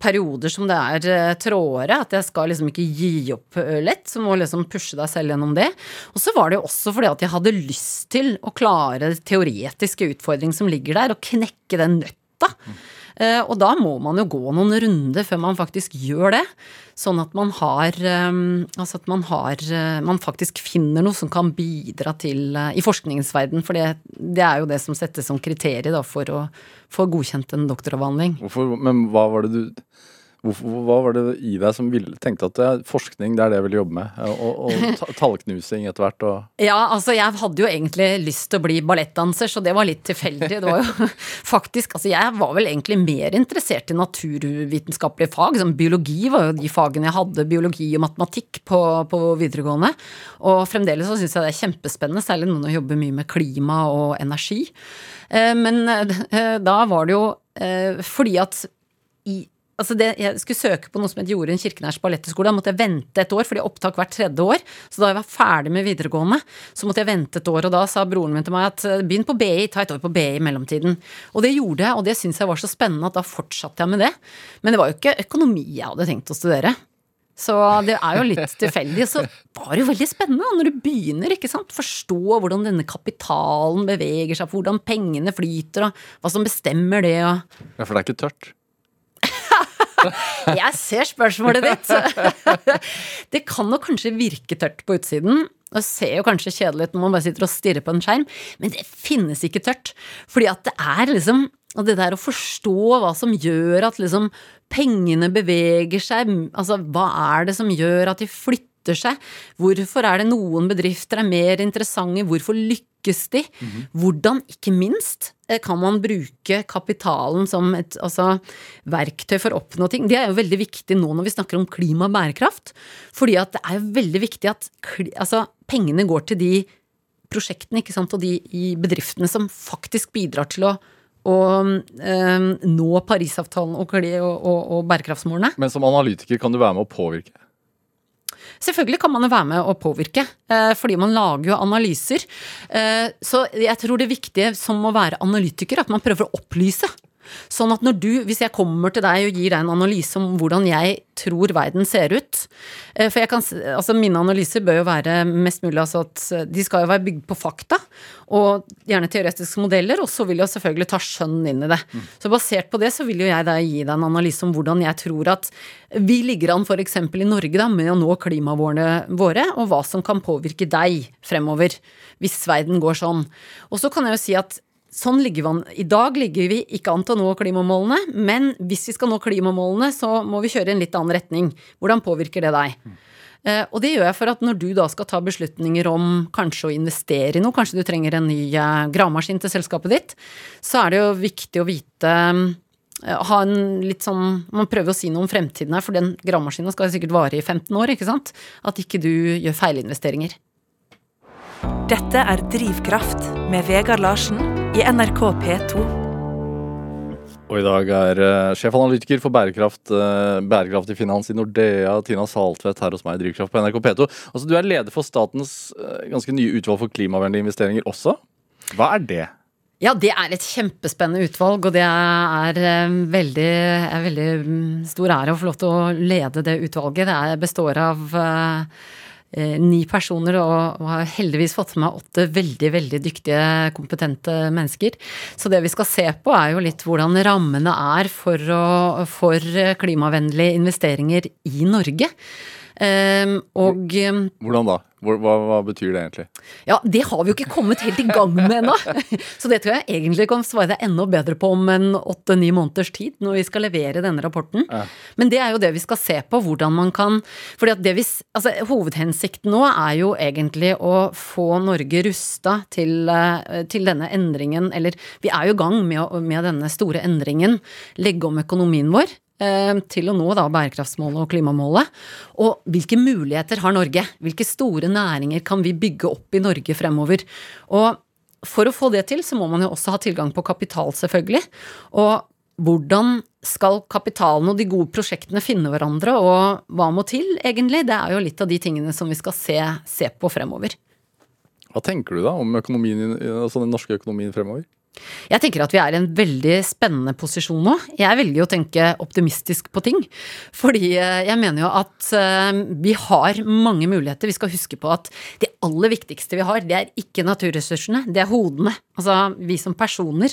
S3: perioder som det er eh, trådere, at jeg skal liksom ikke gi opp eh, lett, så må liksom pushe deg selv gjennom det. Og så var det jo også fordi at jeg hadde lyst til å klare teoretiske utfordring som ligger der, og knekke den nøtta. Eh, Og da må man jo gå noen runder før man faktisk gjør det. Sånn at man har eh, Altså at man har eh, Man faktisk finner noe som kan bidra til eh, I forskningens verden, for det, det er jo det som settes som kriterium for å få godkjent en doktoravhandling.
S2: Hvorfor, men hva var det du Hva var det i deg som ville, tenkte at forskning, det er det jeg vil jobbe med? Og, og [LAUGHS] tallknusing etter hvert og
S3: Ja, altså jeg hadde jo egentlig lyst til å bli ballettdanser, så det var litt tilfeldig. Det var jo [LAUGHS] faktisk Altså jeg var vel egentlig mer interessert i naturvitenskapelige fag. Som biologi var jo de fagene jeg hadde, biologi og matematikk på, på videregående. Og fremdeles så syns jeg det er kjempespennende, særlig noen som jobber mye med klima og energi. Eh, Men eh, da var det jo eh, fordi at Altså det, jeg skulle søke på noe som het Jorunn Kirkenærs balletthøgskole. Da måtte jeg vente et år, fordi opptak hvert tredje år. Så da jeg var ferdig med videregående, så måtte jeg vente et år. Og da sa broren min til meg at eh, begynn på BI, ta et år på BI i mellomtiden. Og det gjorde jeg, og det syntes jeg var så spennende at da fortsatte jeg med det. Men det var jo ikke økonomi jeg hadde tenkt å studere. Så det er jo litt [LAUGHS] tilfeldig. Og så var det jo veldig spennende når du begynner, ikke sant. Forstå hvordan denne kapitalen beveger seg, hvordan pengene flyter, og hva som bestemmer det, og
S2: Ja, for det er ikke tørt. [LAUGHS]
S3: Jeg ser spørsmålet ditt. [LAUGHS] Det kan nok kanskje virke tørt på utsiden. Og ser jo kanskje kjedelig ut når man bare sitter og stirrer på en skjerm, men det finnes ikke tørt. Fordi at det er liksom og det der å forstå hva som gjør at liksom pengene beveger seg, altså hva er det som gjør at de flytter seg? Hvorfor er det noen bedrifter er mer interessante? Hvorfor lykkes de? Hvordan, ikke minst, eh, kan man bruke kapitalen som et altså, verktøy for å oppnå ting? Det er jo veldig viktig nå når vi snakker om klima og bærekraft. Fordi at det er jo veldig viktig at altså, pengene går til de prosjektene ikke sant, og de i bedriftene som faktisk bidrar til å og eh, nå Parisavtalen og, og, og, og bærekraftsmålene.
S2: Men som analytiker kan du være med å påvirke.
S3: Selvfølgelig kan man jo være med å påvirke, eh, fordi man lager jo analyser. Eh, Så jeg tror det viktige som å være analytiker, at man prøver å opplyse. Sånn at når du, hvis jeg kommer til deg og gir deg en analyse om hvordan jeg tror verden ser ut eh, For jeg kan, altså mine analyser bør jo være mest mulig altså at de skal jo være bygd på fakta, og gjerne teoretiske modeller, og så vil jeg selvfølgelig ta skjønn inn i det. Så basert på det så vil jo jeg da gi deg en analyse om hvordan jeg tror at vi ligger an f.eks. i Norge da med å nå klimavårene våre, og hva som kan påvirke deg fremover, hvis verden går sånn. Og så kan jeg jo si at Sånn ligger vi an. I dag ligger vi ikke an til å nå klimamålene, men hvis vi skal nå klimamålene, så må vi kjøre i en litt annen retning. Hvordan påvirker det deg? Eh, og det gjør jeg for at når du da skal ta beslutninger om kanskje å investere i noe, kanskje du trenger en ny eh, gravemaskin til selskapet ditt, så er det jo viktig å vite eh, ha en litt sånn Man prøver å si noe om fremtiden her, for den gravemaskina skal sikkert vare i 15 år, ikke sant? At ikke du gjør feilinvesteringer.
S1: Dette er Drivkraft med Vegard Larsen i NRK P2.
S2: Og i dag er uh, sjefanalytiker for bærekraft, uh, bærekraftig finans i Nordea, Tina Saltvedt, her hos meg i Drivkraft på NRK P2. Altså, du er leder for statens uh, ganske nye utvalg for klimavennlige investeringer også. Hva er det?
S3: Ja, det er et kjempespennende utvalg, og det er eh, veldig, er veldig mm, stor ære å få lov til å lede det utvalget. Det består av eh, eh, ni personer, og, har heldigvis fått med meg åtte veldig, veldig dyktige, kompetente mennesker. Så det vi skal se på, er jo litt hvordan rammene er for, å, for klimavennlige investeringer i Norge. Eh, og eh,
S2: Hvordan da? Hva, hva betyr det egentlig?
S3: Ja, det har vi jo ikke kommet helt i gang med ennå. [LAUGHS] Så det tror jeg egentlig kan svare deg enda bedre på om en åtte-ni måneders tid, når vi skal levere denne rapporten. Men det er jo det vi skal se på, hvordan man kan fordi at det vi, altså Hovedhensikten nå er jo egentlig å få Norge rusta til, eh, til denne endringen, eller vi er jo i gang med, med denne store endringen. Legge om økonomien vår til å nå da bærekraftsmålet og klimamålet. Og hvilke muligheter har Norge? Hvilke store næringer kan vi bygge opp i Norge fremover? Og for å få det til, så må man jo også ha tilgang på kapital, selvfølgelig. Og hvordan skal kapitalen og de gode prosjektene finne hverandre, og hva må til, egentlig? Det er jo litt av de tingene som vi skal se, se på fremover.
S2: Hva tenker du da om økonomien, altså den norske økonomien fremover?
S3: Jeg tenker at vi er i en veldig spennende posisjon nå. Jeg velger å tenke optimistisk på ting. Fordi eh, jeg mener jo at eh, vi har mange muligheter. Vi skal huske på at det aller viktigste vi har, det er ikke naturressursene, det er hodene. Altså vi som personer.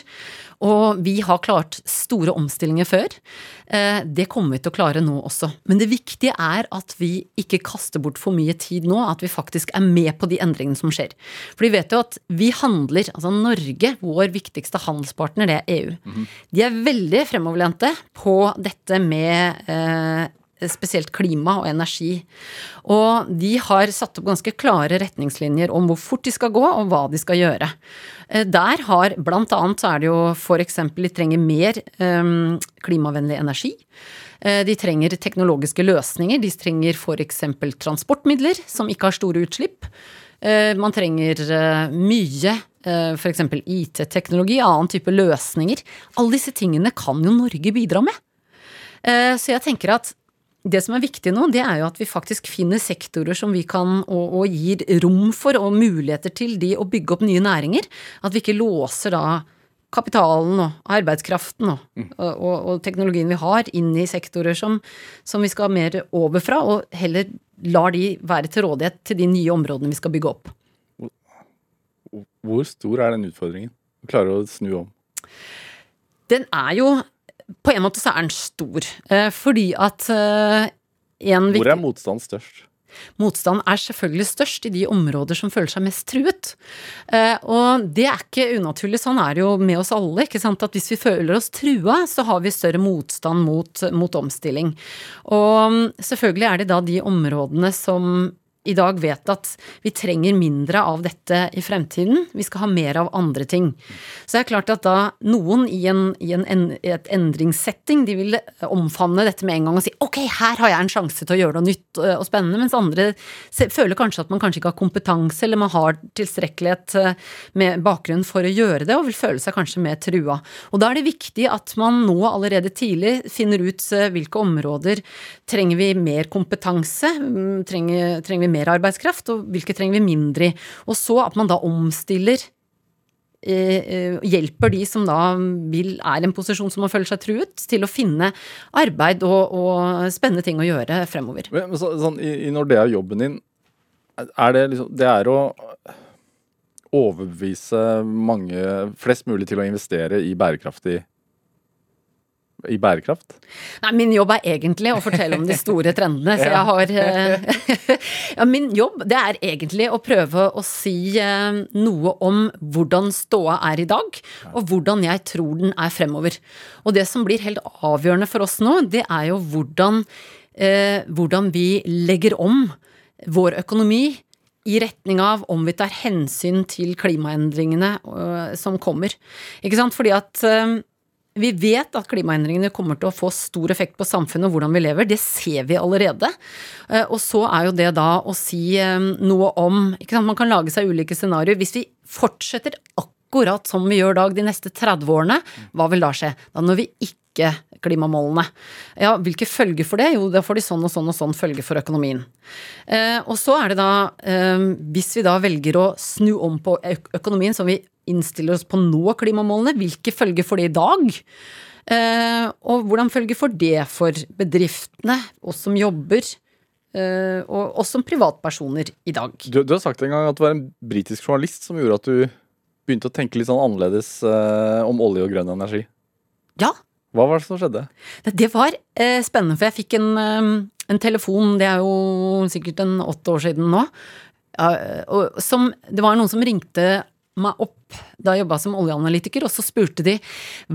S3: Og vi har klart store omstillinger før. Eh, Det kommer vi til å klare nå også. Men det viktige er at vi ikke kaster bort for mye tid nå, at vi faktisk er med på de endringene som skjer. For vi vet jo at vi handler, altså Norge, vår viktigste handelspartner, det er EU. De er veldig fremoverlente på dette med eh, spesielt klima og energi. Og de har satt opp ganske klare retningslinjer om hvor fort de skal gå, og hva de skal gjøre. Eh, Der har blant annet så er det jo eksempel de trenger mer eh, klimavennlig energi. Eh, De trenger teknologiske løsninger. De trenger eksempel transportmidler som ikke har store utslipp. Eh, Man trenger eh, mye f.eks. IT-teknologi, annen type løsninger. Alle disse tingene kan jo Norge bidra med. Eh, Så jeg tenker at det som er viktig nå, det er jo at vi faktisk finner sektorer som vi kan, og, og gir rom for og muligheter til de å bygge opp nye næringer. At vi ikke låser da kapitalen og arbeidskraften og, og, og, og teknologien vi har, inn i sektorer som, som vi skal mer over fra, og heller lar de være til rådighet til de nye områdene vi skal bygge opp.
S2: Hvor stor er den utfordringen? Å klare å snu om.
S3: Den er jo På en måte så er den stor, eh, fordi at eh, en
S2: Hvor er motstand størst?
S3: Motstand er selvfølgelig størst i de områder som føler seg mest truet. Eh, og det er ikke unaturlig, sånn er det jo med oss alle. ikke sant? At hvis vi føler oss trua, så har vi større motstand mot, mot omstilling. Og mm, selvfølgelig er det da de områdene som i dag vet at vi trenger mindre av dette i fremtiden. Vi skal ha mer av andre ting. Så det er klart at da noen i en, i en, et endringssetting, de vil omfavne dette med en gang og si ok, her har jeg en sjanse til å gjøre noe nytt og spennende, mens andre føler kanskje at man kanskje ikke har kompetanse eller man har tilstrekkelighet øh, med bakgrunn for å gjøre det, og vil føle seg kanskje mer trua. Og da er det viktig at man nå allerede tidlig finner ut øh, hvilke områder trenger vi mer kompetanse, mm, trenger, trenger vi mer arbeidskraft, og hvilke trenger vi mindre i. Og så at man da omstiller eh, eh, hjelper de som da vil, er i en posisjon som man føler seg truet, til å finne arbeid og, og spennende ting å gjøre fremover.
S2: Men, så, sånn, i når det er jobben din, er det liksom Det er å overbevise mange, flest mulig til å investere i bærekraftig i bærekraft?
S3: Nei, min jobb er egentlig å fortelle om de store trendene, så [LAUGHS] jeg har eh, [LAUGHS] Ja, min jobb det er egentlig å prøve å si eh, noe om hvordan ståa er i dag, og hvordan jeg tror den er fremover. Og det som blir helt avgjørende for oss nå, det er jo hvordan, eh, hvordan vi legger om vår økonomi i retning av om vi tar hensyn til klimaendringene øh, som kommer. Ikke sant? Fordi at vi vet at klimaendringene kommer til å få stor effekt på samfunnet og hvordan vi lever. Det ser vi allerede. Eh, Og så er jo det da å si eh, noe om ikke sant? Man kan lage seg ulike scenarioer. Hvis vi fortsetter akkurat som vi gjør i dag de neste 30 årene, hva vil da skje? Da når vi ikke klimamålene. Ja, hvilke følger for det? Jo, da får de sånn og sånn og sånn følger for økonomien. Eh, og så er det da, eh, hvis vi da velger å snu om på økonomien, som vi innstiller oss på å nå klimamålene, hvilke følger for det i dag? Eh, og hvordan følger for det for bedriftene, oss som jobber, og oss som privatpersoner i dag?
S2: Du, du har sagt en gang at det var en britisk journalist som gjorde at du begynte å tenke litt sånn annerledes eh, om olje og grønn energi.
S3: Ja,
S2: Hva var det som skjedde?
S3: Det var eh, spennende, for jeg fikk en, eh, en telefon, det er jo sikkert en åtte år siden nå, Ja, og som, det var noen som ringte meg opp da jeg jobba som oljeanalytiker, og så spurte de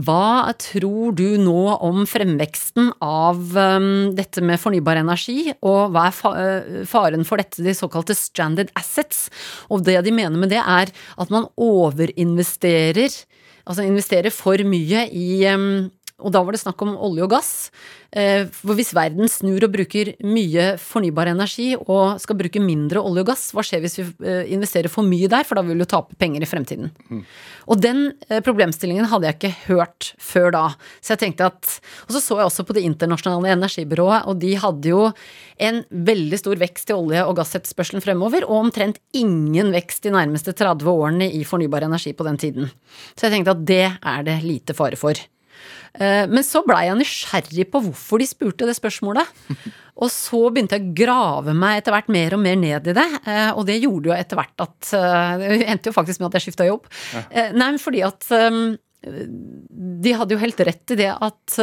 S3: hva tror du nå om fremveksten av um, dette med fornybar energi, og hva er fa faren for dette, de såkalte stranded assets? Og det de mener med det, er at man overinvesterer, altså investerer for mye i um, og da var det snakk om olje og gass. Eh, for hvis verden snur og bruker mye fornybar energi og skal bruke mindre olje og gass, hva skjer hvis vi eh, investerer for mye der, for da vil vi jo tape penger i fremtiden. Mm. Og den eh, problemstillingen hadde jeg ikke hørt før da. Så jeg tenkte at Og så så jeg også på Det internasjonale energibyrået, og de hadde jo en veldig stor vekst i olje- og gassetterspørselen fremover, og omtrent ingen vekst de nærmeste 30 årene i fornybar energi på den tiden. Så jeg tenkte at det er det lite fare for. Eh, men så blei jeg nysgjerrig på hvorfor de spurte det spørsmålet. [LAUGHS] Og så begynte jeg å grave meg etter hvert mer og mer ned i det. Eh, og det gjorde jo etter hvert at eh, Det endte jo faktisk med at jeg skifta jobb. Ja. Nei, men fordi at de hadde jo helt rett i det at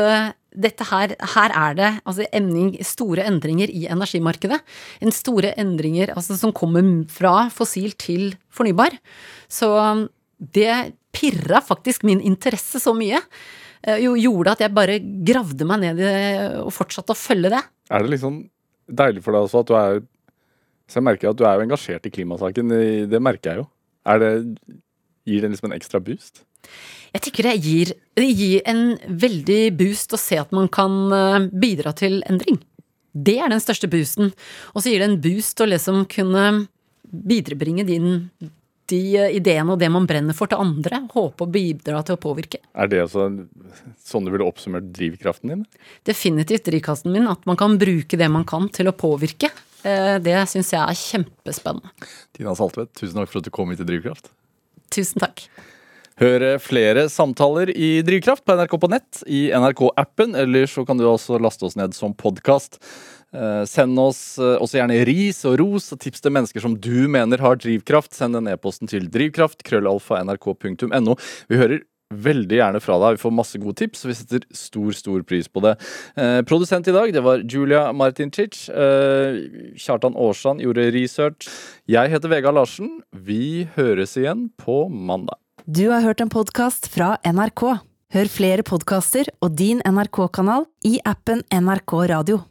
S3: dette her, her er det altså emning, store endringer i energimarkedet. En store endringer altså, som kommer fra fossil til fornybar. Så det pirra faktisk min interesse så mye jo gjorde at jeg bare gravde meg ned i det og fortsatte å følge det.
S2: Er det liksom deilig for deg også at du er Så jeg merker at du er jo engasjert i klimasaken. Det merker jeg jo. Er det, gir det liksom en ekstra boost?
S3: Jeg tenker det gir, det gir en veldig boost å se at man kan eh, bidra til endring. Det er den største boosten. Og så gir det en boost å liksom kunne viderebringe din de ideene og det man brenner for til andre. Håpe å bidra til å påvirke.
S2: Er det altså sånn du ville oppsummert drivkraften din?
S3: Definitivt drivkraften min. At man kan bruke det man kan til å påvirke. Eh, det syns jeg er kjempespennende.
S2: Tina Saltvedt, tusen takk for at du kom hit til Drivkraft.
S3: Tusen takk.
S2: Hør flere samtaler i Drivkraft på NRK på nett, i NRK-appen, eller så kan du også laste oss ned som podkast. Eh, send oss eh, også gjerne ris og ros og tips til mennesker som du mener har drivkraft. Send den e-posten til drivkraft, krøllalfa. Vi hører veldig gjerne fra deg. Vi får masse gode tips, og vi setter stor, stor pris på det. Eh, produsent i dag, det var Julia Martincic. Eh, Kjartan Aarsand gjorde research. Jeg heter Vegard Larsen. Vi høres igjen på mandag.
S1: Du har hørt en podkast fra NRK. Hør flere podkaster og din NRK-kanal i appen NRK Radio.